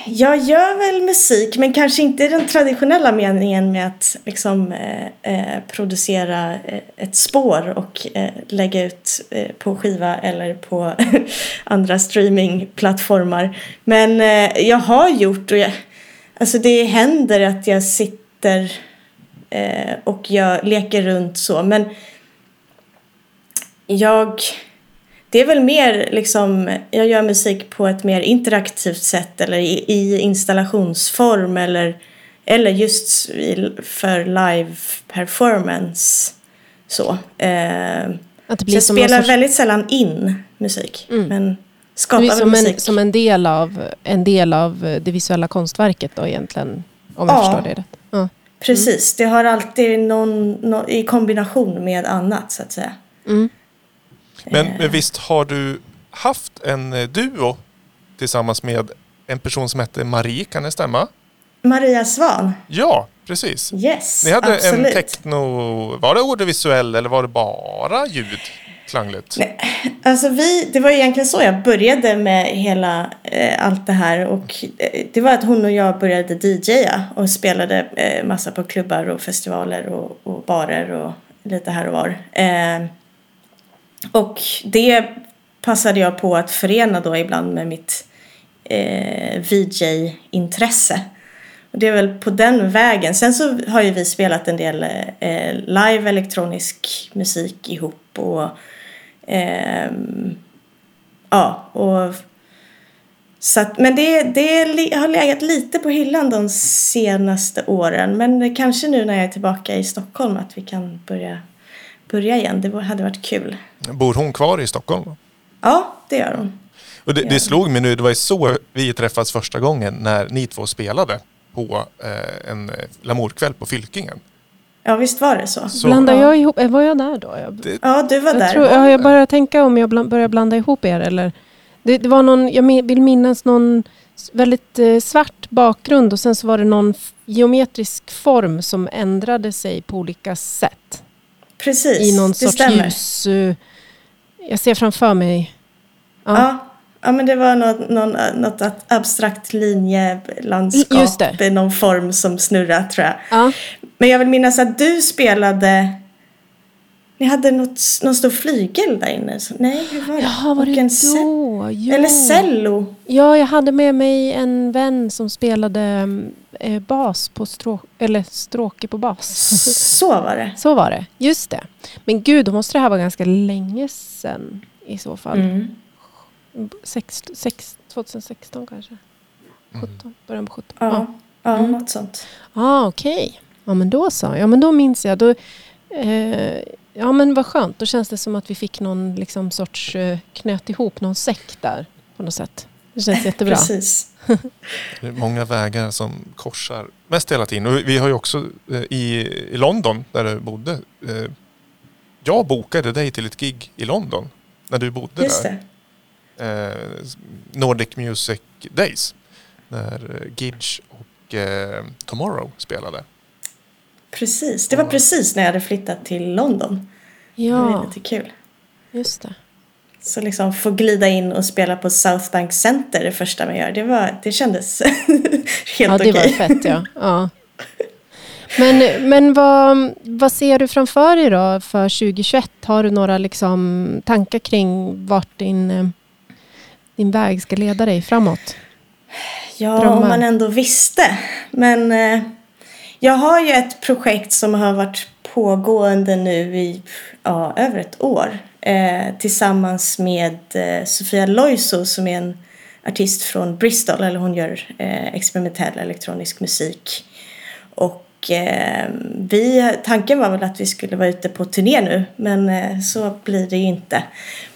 Jag gör väl musik, men kanske inte i den traditionella meningen med att liksom, eh, eh producera eh, ett spår och eh, lägga ut eh, på skiva eller på andra streamingplattformar. Men eh, jag har gjort, och jag, alltså det händer att jag sitter eh, och jag leker runt så, men jag det är väl mer liksom, jag gör musik på ett mer interaktivt sätt eller i, i installationsform eller, eller just i, för live performance. Så. Eh, Att så jag någon spelar sorts, väldigt sällan in musik, Mm. men skapar som, musik. en, som en, del av, en del av det visuella konstverket då egentligen. Om jag Ja. förstår det rätt. Ja. Precis, det har alltid någon, nå- i kombination med annat så att säga. Mm. Men, men visst har du haft en eh, duo tillsammans med en person som hette Marie, kan det stämma? Maria Svan, Ja, precis. yes, Ni hade absolut. en techno... Var det audiovisuell eller var det bara ljud? Klangligt? Nej, Alltså vi, det var egentligen så jag började med hela eh, allt det här och eh, det var att hon och jag började DJa och spelade eh, massa på klubbar och festivaler och, och barer och lite här och var. Eh, och det passade jag på att förena då ibland med mitt eh, VJ-intresse. Och det är väl på den vägen. Sen så har ju vi spelat en del eh, live elektronisk musik ihop och eh, ja, och så att, men det, det har legat lite på hyllan de senaste åren. Men kanske nu när jag är tillbaka i Stockholm att vi kan börja, börja igen. Det hade varit kul. Bor hon kvar i Stockholm? Ja, det gör hon. Och det, det slog mig nu, det var ju så vi träffades första gången när ni två spelade på eh, en eh, Lamourkväll på Fylkingen. Ja, visst var det så. Så- Blandar Ja. jag ihop, var jag där då? Jag, Det, Ja, du var jag, där. tror, ja, jag börjar tänka om jag bland, börjar blanda ihop er. Eller, det, det var någon, jag min- vill minnas någon väldigt eh, svart bakgrund och sen så var det någon geometrisk form som ändrade sig på olika sätt. Precis, I någon det sorts stämmer. ljus... eh, jag ser framför mig... Ja. Ja. Ja, men det var något, någon, något abstrakt linjelandskap i någon form som snurrade tror jag. Ja. Men jag vill minnas att du spelade... Ni hade något, någon stor flygel där inne. Så, nej, hur var det? Jaha, var det då? Jo. Eller cello. Ja, jag hade med mig en vän som spelade eh, bas på strå eller stråke på bas. Så var det. Så var det, just det. Men gud, då måste det här vara ganska länge sedan i så fall. Mm. Sex, sex, 2016 kanske? 17, början på 17. Ja, Ja, ja Mm. något sånt. ah, okej. Ja, men då så. Ja, men då minns jag. Då, eh, ja, men vad skönt. Då känns det som att vi fick någon liksom, sorts eh, knöt ihop någon säck där på något sätt. Det känns jättebra. Precis. det är många vägar som korsar mest hela tiden. Och vi har ju också eh, i, i London, där du bodde. Eh, jag bokade dig till ett gig i London när du bodde Just där. det. eh, Nordic Music Days. När Gidge och Tomorrow spelade. Precis. Det var precis när jag hade flyttat till London. Det var Ja, lite kul. just det. Så liksom få glida in och spela på South Bank Center det första man gör. Det, var, det kändes helt Ja, det okej. var fett ja. ja. Men, men vad, vad ser du framför dig då för 2021? Har du några liksom tankar kring vart din, din väg ska leda dig framåt? Ja, Drömmar. om man ändå visste. Men eh, jag har ju ett projekt som har varit pågående nu i ja, över ett år. Eh, tillsammans med eh, Sofia Loiso som är en artist från Bristol. Eller hon gör eh, experimentell elektronisk musik. Och eh, vi, tanken var väl att vi skulle vara ute på turné nu. Men eh, så blir det ju inte.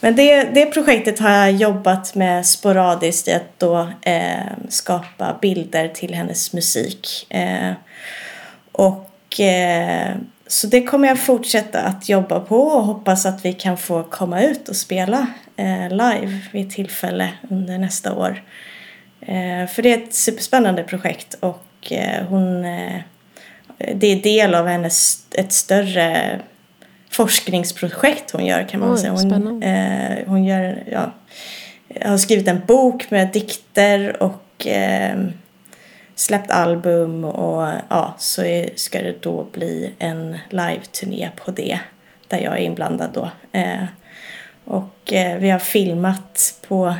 Men det, det projektet har jag jobbat med sporadiskt i att då eh, skapa bilder till hennes musik. Eh, och eh, så det kommer jag fortsätta att jobba på och hoppas att vi kan få komma ut och spela eh, live vid tillfälle under nästa år. Eh, för det är ett superspännande projekt och eh, hon eh, det är del av hennes ett större forskningsprojekt hon gör kan man Oj, säga. Hon, eh, hon gör, ja, har skrivit en bok med dikter och eh, släppt album och ja, så är, ska det då bli en live-turné på det där jag är inblandad då. Eh, och eh, vi har filmat på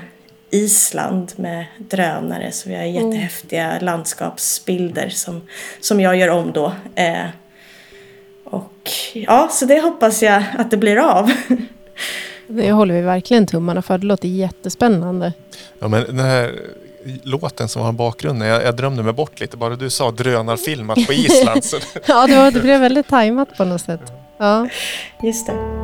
Island med drönare så vi har jättehäftiga landskapsbilder som, som jag gör om då. Eh, och ja, så det hoppas jag att det blir av. Det håller vi verkligen tummarna för. Det låter jättespännande. Ja, men den här låten som har bakgrunden, jag, jag drömde mig bort lite. Bara du sa drönarfilmat på Island. så, Ja, det, var, det blev väldigt tajmat på något sätt. Ja. Just det.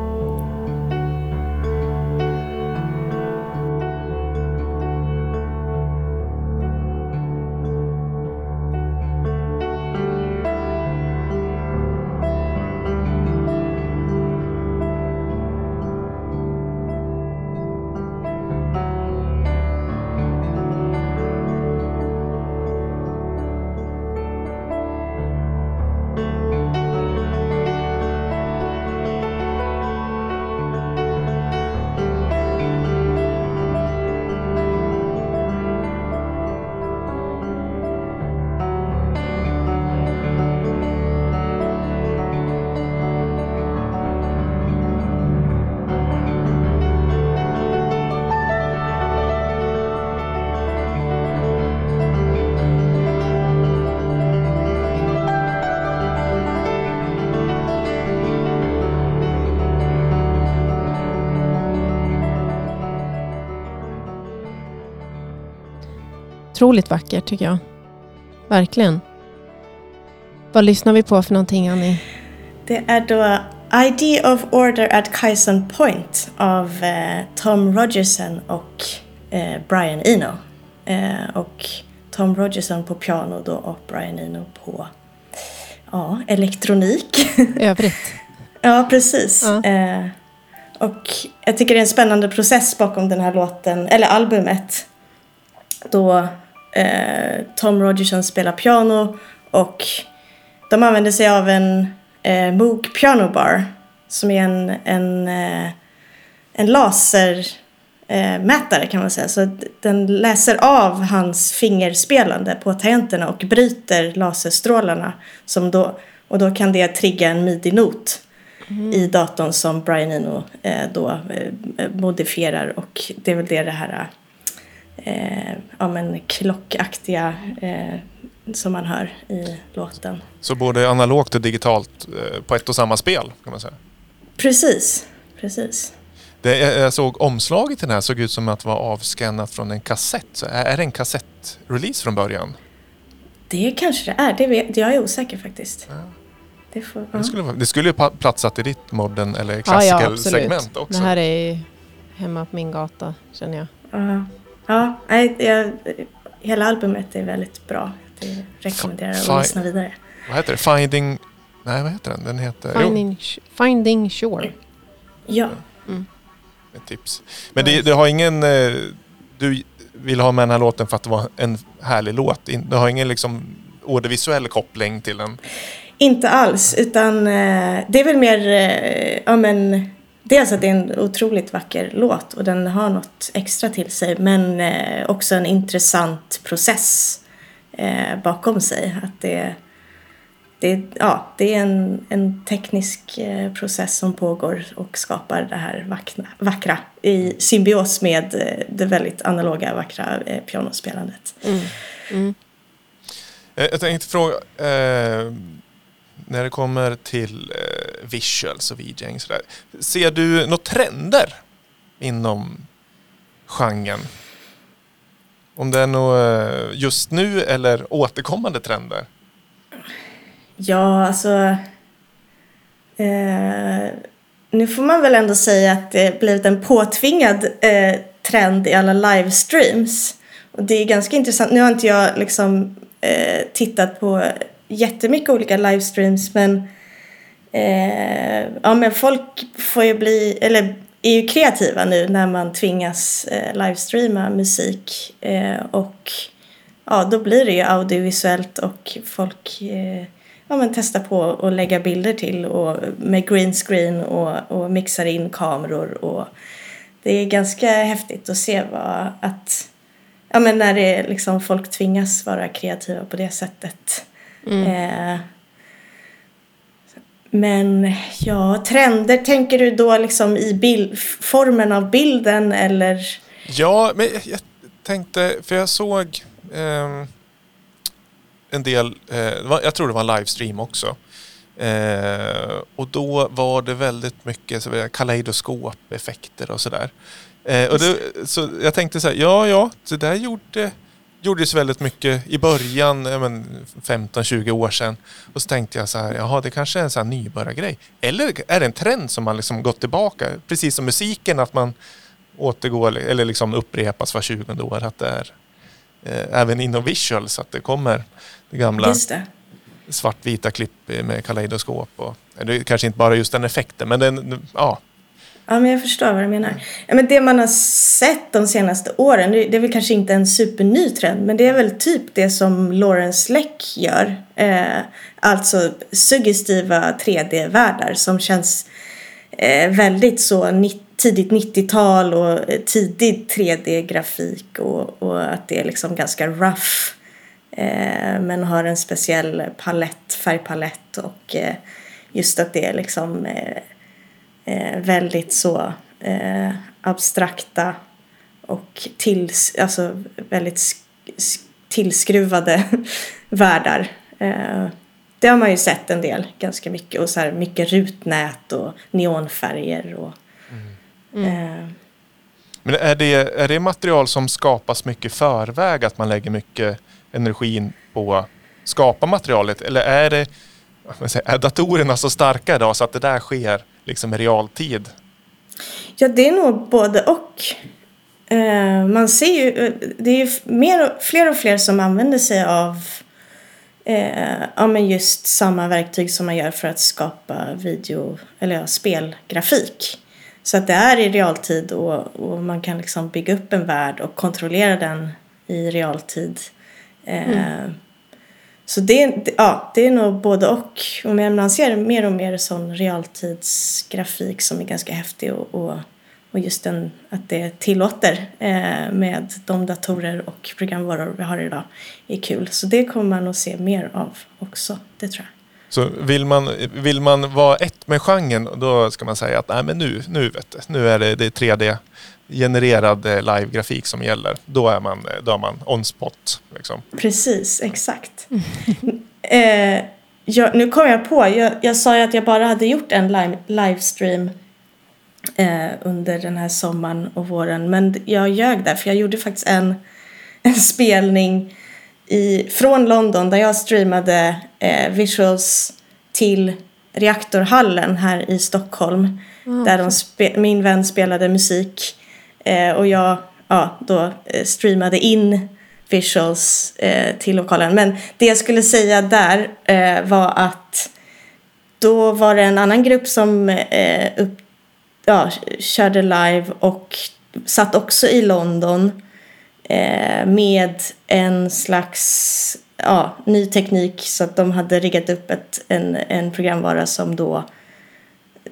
Otroligt vackert tycker jag. Verkligen. Vad lyssnar vi på för någonting Annie? Det är då Idea of Order at Kaizen Point av eh, Tom Rogerson och eh, Brian Eno. Eh, och Tom Rogerson på piano då och Brian Eno på ja, elektronik. Övrigt. ja, precis. Ja. Eh, och jag tycker det är en spännande process bakom den här låten, eller albumet. Då eh, Tom Rogerson spelar piano och de använder sig av en eh, Moog Piano Bar som är en, en, eh, en lasermätare eh, kan man säga. Så den läser av hans fingerspelande på tangenterna och bryter laserstrålarna. Som då, och då kan det trigga en midi-not i datorn som Brian Eno eh, då eh, modifierar. Och det är väl det det här eh, ja, men klockaktiga eh, som man hör i låten. så både analogt och digitalt eh, på ett och samma spel kan man säga. Precis, precis. Det, jag, såg omslaget till den här såg ut som att det var avskannat från en kassett. Så är, är det en kassettrelease från början? Det kanske det är. Det vet, jag är osäker faktiskt. Det, får, ja. Det skulle, vara- det skulle ju platsat i ditt modern eller Ja, ja, segment också. Det här är ju hemma på min gata känner jag. Ja, ja nej, jag, hela albumet är väldigt bra. Jag rekommenderar Fi- att lyssna vidare. Vad heter det? Finding... Nej, vad heter den? Den heter... Jo, Finding, Finding Shore. Ja, ett tips. Men det, det har ingen... eh, Du vill ha med den här låten för att det var en härlig låt. Du har ingen liksom audiovisuell koppling till den. inte alls. Utan eh, det är väl mer, eh, ja men, dels att det är en otroligt vacker låt och den har något extra till sig. Men eh, också en intressant process eh, bakom sig. Att det, det, ja, det är en, en teknisk eh, process som pågår och skapar det här vackra, vackra i symbios med eh, det väldigt analoga vackra eh, pianospelandet. Mm. Mm. Jag tänkte fråga, eh, när det kommer till eh, visuals och VJing sådär. Ser du några trender inom genren? Om det är något eh, just nu eller återkommande trender? Ja, alltså... Eh, nu får man väl ändå säga att det blivit en påtvingad eh, trend i alla livestreams. Och det är ganska intressant. Nu har inte jag liksom eh, tittat på jättemycket olika livestreams men eh, ja men folk får ju bli, eller är ju kreativa nu när man tvingas eh, livestreama musik eh, och ja då blir det ju audiovisuellt och folk eh, ja, men testa på att lägga bilder till och med green screen och, och mixar in kameror och det är ganska häftigt att se vad att ja, men när det liksom folk tvingas vara kreativa på det sättet. Mm. Eh, men ja, trender, tänker du då liksom i bild, formen av bilden eller? Ja, men jag tänkte, för jag såg eh, en del, eh, jag tror det var en livestream också. Eh, och då var det väldigt mycket så kaleidoskopeffekter och sådär. Eh, och det, så jag tänkte så här, ja ja, det där gjorde, gjordes väldigt mycket i början, 15-20 år sedan. Och så tänkte jag så här, jaha det kanske är en sån här nybörjargrej. Eller är det en trend som man liksom gått tillbaka? Precis som musiken, att man återgår eller liksom upprepas var 20 år. Att det är eh, även inom visuals, att det kommer det gamla det. svartvita klipp med kaleidoskop. Och, det kanske inte bara just den effekten, men den, ja. Ja, men jag förstår vad du menar. Ja, men det man har sett de senaste åren, det är väl kanske inte en superny trend, men det är väl typ det som Lawrence Leck gör. Eh, alltså suggestiva 3D-världar som känns eh, väldigt så tidigt 90-tal och eh, tidig 3D-grafik och, och att det är liksom ganska rough Eh, men har en speciell palett, färgpalett och eh, just att det är liksom eh, eh, eh väldigt så eh, abstrakta och till, alltså väldigt tillskruvade världar. Eh, det har man ju sett en del, ganska mycket. Och så här mycket rutnät och neonfärger. Och, mm. Mm. Men är det, är det material som skapas mycket förväg? Att man lägger mycket energin på att skapa materialet? Eller är, det, är datorerna så starka idag så att det där sker liksom i realtid? Ja, det är nog både och. Eh, man ser ju, eh, det är ju mer, fler och fler som använder sig av eh, ja, men just samma verktyg som man gör för att skapa video eller ja, spelgrafik. Så att det är i realtid och, och man kan liksom bygga upp en värld och kontrollera den i realtid Mm. Så det, ja, det är nog både och. och man ser mer och mer sån realtidsgrafik som är ganska häftig och, och, och just den, att det tillåter eh, med de datorer och programvaror vi har idag är kul. Så det kommer man att se mer av också, det tror jag. Så vill man, vill man vara ett med genren, då ska man säga att nej men nu, nu vet du, nu är det, det 3D genererad eh, live-grafik som gäller. Då är man, eh, då är man on spot. Liksom. Precis, exakt. eh, jag, nu kom jag på, jag, jag sa ju att jag bara hade gjort en live, livestream eh, under den här sommaren och våren. Men jag ljög där, för jag gjorde faktiskt en, en spelning i, från London där jag streamade eh, visuals till reaktorhallen här i Stockholm. Mm. Där de min vän spelade musik Eh, och jag ja, då eh, streamade in visuals eh, till lokalen. Men det jag skulle säga där eh, var att då var det en annan grupp som eh, upp, ja, körde live och satt också i London eh, med en slags ja, ny teknik så att de hade riggat upp ett, en, en programvara som då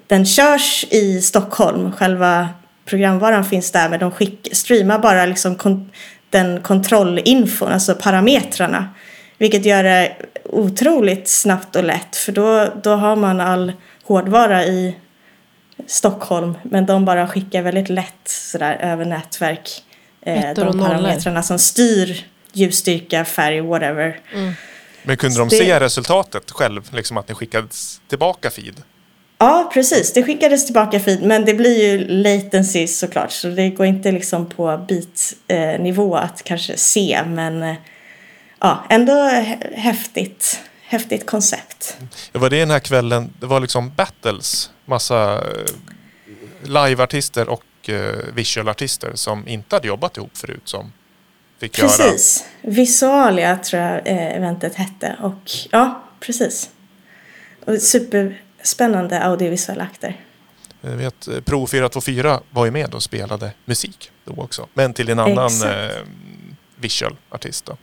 den körs i Stockholm, själva programvaran finns där men de skick, streamar bara liksom kon, den kontrollinfon, alltså parametrarna. Vilket gör det otroligt snabbt och lätt för då, då har man all hårdvara i Stockholm men de bara skickar väldigt lätt sådär över nätverk eh, de parametrarna som styr ljusstyrka, färg, whatever. Men kunde de Det- se resultatet själv? Liksom att det skickades tillbaka feed? Ja, precis. Det skickades tillbaka feed, men det blir ju latency såklart. Så det går inte liksom på bitnivå att kanske se, men eh, ja, ändå hä- häftigt. Häftigt koncept. Det var det den här kvällen, det var liksom battles, massa eh, liveartister och eh, visualartister som inte hade jobbat ihop förut som fick göra. Precis. Visualia tror jag eh, eventet hette. Och ja, precis. Och superspännande audiovisuella akter. Jag vet, eh, Pro 424 var ju med och spelade musik då också. Men till en annan Exakt. eh, visualartist då.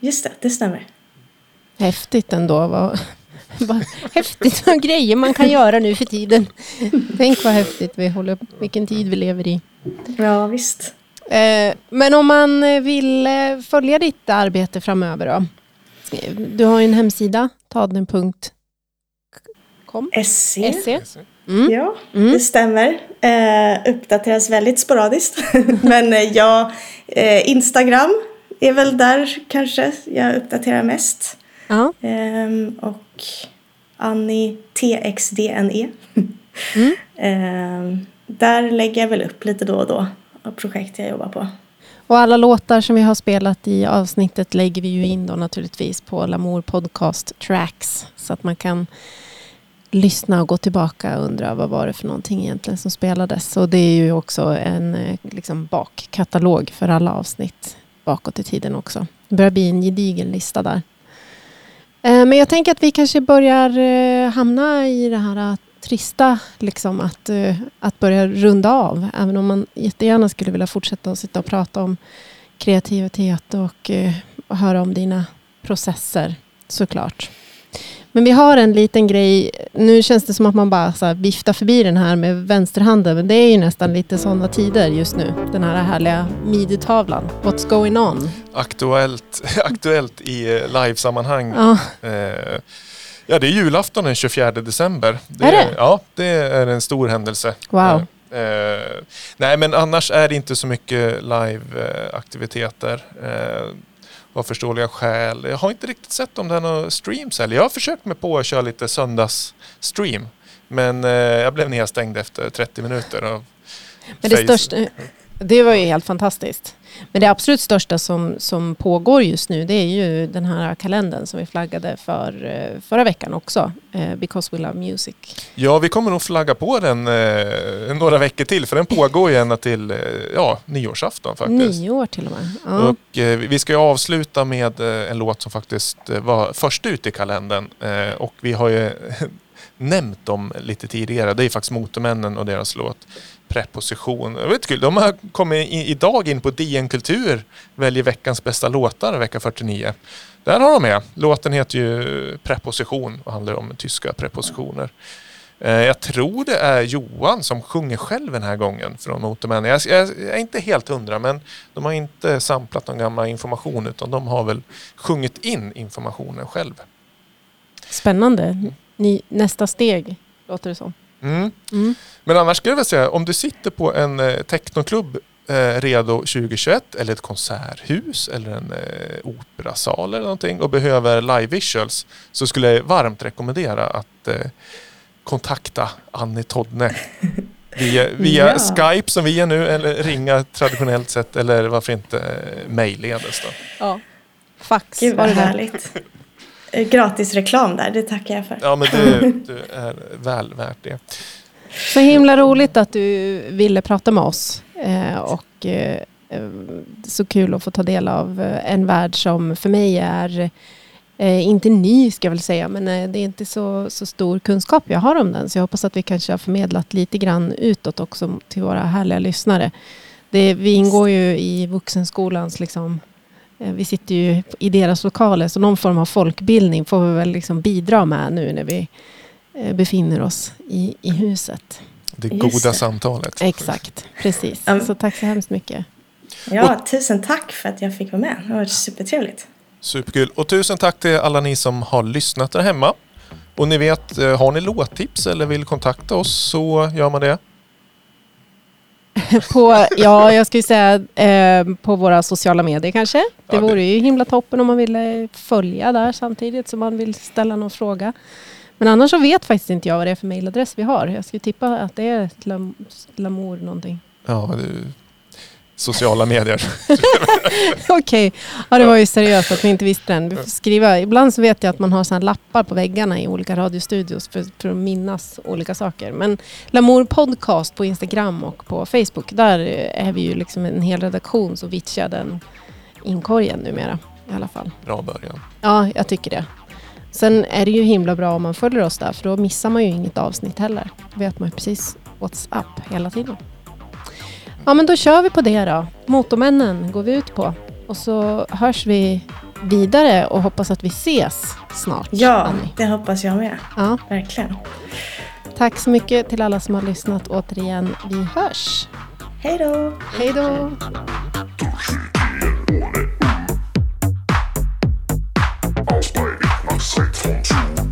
Just det, det stämmer. Häftigt ändå. Vad, vad häftigt vad grejer man kan göra nu för tiden. Tänk vad häftigt vi håller, vilken tid vi lever i. Ja, visst. Eh, men om man eh, vill eh, följa ditt arbete framöver då? Du har ju en hemsida, tadnen.com. SC. SE. Mm. Ja, Mm. det stämmer. Eh, uppdateras väldigt sporadiskt. Men eh, jag, eh, Instagram är väl där kanske jag uppdaterar mest. Ja. Ehm, och Annie TXDNE. Mm. Ehm, där lägger jag väl upp lite då och då och projekt jag jobbar på. Och alla låtar som vi har spelat i avsnittet lägger vi ju in då naturligtvis på Lamour Podcast Tracks. Så att man kan lyssna och gå tillbaka och undra vad var det för någonting egentligen som spelades. Och det är ju också en eh, liksom, bakkatalog för alla avsnitt bakåt i tiden också. Det börjar bli en gedigen lista där. Eh, men jag tänker att vi kanske börjar eh, hamna i det här att trista, liksom att, eh, att börja runda av. Även om man jättegärna skulle vilja fortsätta att sitta och prata om kreativitet och, eh, och höra om dina processer såklart. Men vi har en liten grej. Nu känns det som att man bara så viftar förbi den här med vänsterhanden. Men det är ju nästan lite sådana tider just nu. Den här härliga midi-tavlan. What's going on? Aktuellt, aktuellt i eh, livesammanhang. Ja, Eh, ja, det är julafton den 24 december. Är det? Ja, det är en stor händelse. Wow. Eh, eh, nej, men annars är det inte så mycket live-aktiviteter. Eh, av förståeliga skäl. Jag har inte riktigt sett om det är några streams heller. Jag har försökt mig på att köra lite söndagsstream. Men eh, jag blev nedstängd efter 30 minuter. Av men det största... Det var ju helt fantastiskt. Men det absolut största som, som pågår just nu det är ju den här kalendern som vi flaggade för eh, förra veckan också. Eh, Because we love music. Ja, vi kommer nog flagga på den eh, några veckor till. För den pågår ju ända till ja, nyårsafton faktiskt. Nio år till och med. Ja. Och vi ska ju avsluta med en låt som faktiskt var först ut i kalendern. Och vi har ju nämnt dem lite tidigare. Det är faktiskt Motormännen och deras låt Preposition. Vet kul, de har kommit i, idag in på DN Kultur, väljer veckans bästa låtar vecka 49. Där har de med. Låten heter ju Preposition och handlar om tyska prepositioner. Eh, Jag tror det är Johan som sjunger själv den här gången från Motormännen. Jag, är inte helt hundra men de har inte samplat någon gammal information utan de har väl sjungit in informationen själv. Spännande. Ny, nästa steg, låter det som. Mm. Mm. Men annars skulle jag vilja säga om du sitter på en eh, technoklubb eh, redo 2021 eller ett konserthus eller en eh, operasal eller någonting och behöver live visuals så skulle jag varmt rekommendera att eh, kontakta Annie Todne via, via Ja. Skype som vi är nu eller ringa traditionellt sett eller varför inte eh, mejlledes då. Ja. Fax Gud vad härligt. Eh, Gratis reklam där, det tackar jag för. Ja men du, du är väl värt det. Så himla roligt att du ville prata med oss. Eh, och eh, så kul att få ta del av en värld som för mig är eh, inte ny ska jag väl säga, men det är inte så, så stor kunskap jag har om den. Så jag hoppas att vi kanske har förmedlat lite grann utåt också till våra härliga lyssnare. Det, vi ingår ju i vuxenskolans liksom, vi sitter ju i deras lokaler, så någon form av folkbildning får vi väl liksom bidra med nu när vi eh, befinner oss i, i huset. Det Just goda det. samtalet. Exakt, precis. Så tack så hemskt mycket. Ja, tusen tack för att jag fick vara med. Det var supertrevligt. Superkul. Och tusen tack till alla ni som har lyssnat där hemma. Och ni vet, eh, har ni låttips eller vill kontakta oss så gör man det. på, ja, jag skulle säga eh, på våra sociala medier kanske. Det Ja, vore ju himla toppen om man ville följa där samtidigt som man vill ställa någon fråga. Men annars så vet faktiskt inte jag vad det är för mejladress vi har. Jag skulle tippa att det är Lamour någonting. Ja, det, sociala medier. Okej, ja, det var ju seriöst att vi inte visste den. Vi får skriva. Ibland så vet jag att man har såna lappar på väggarna i olika radiostudios för, för att minnas olika saker. Men Lamour Podcast på Instagram och på Facebook, där är vi ju liksom en hel redaktion som vitchar den inkorgen numera i alla fall. Bra början. Ja, jag tycker det. Sen är det ju himla bra om man följer oss där, för då missar man ju inget avsnitt heller. Då vet man ju precis what's up hela tiden. Ja, men då kör vi på det då. Motormännen går vi ut på. Och så hörs vi vidare och hoppas att vi ses snart. Ja, Annie. det hoppas jag med. Ja. Verkligen. Tack så mycket till alla som har lyssnat återigen. Vi hörs. Hej då. Hej då. Ausbei, nach Zeit von Schuh.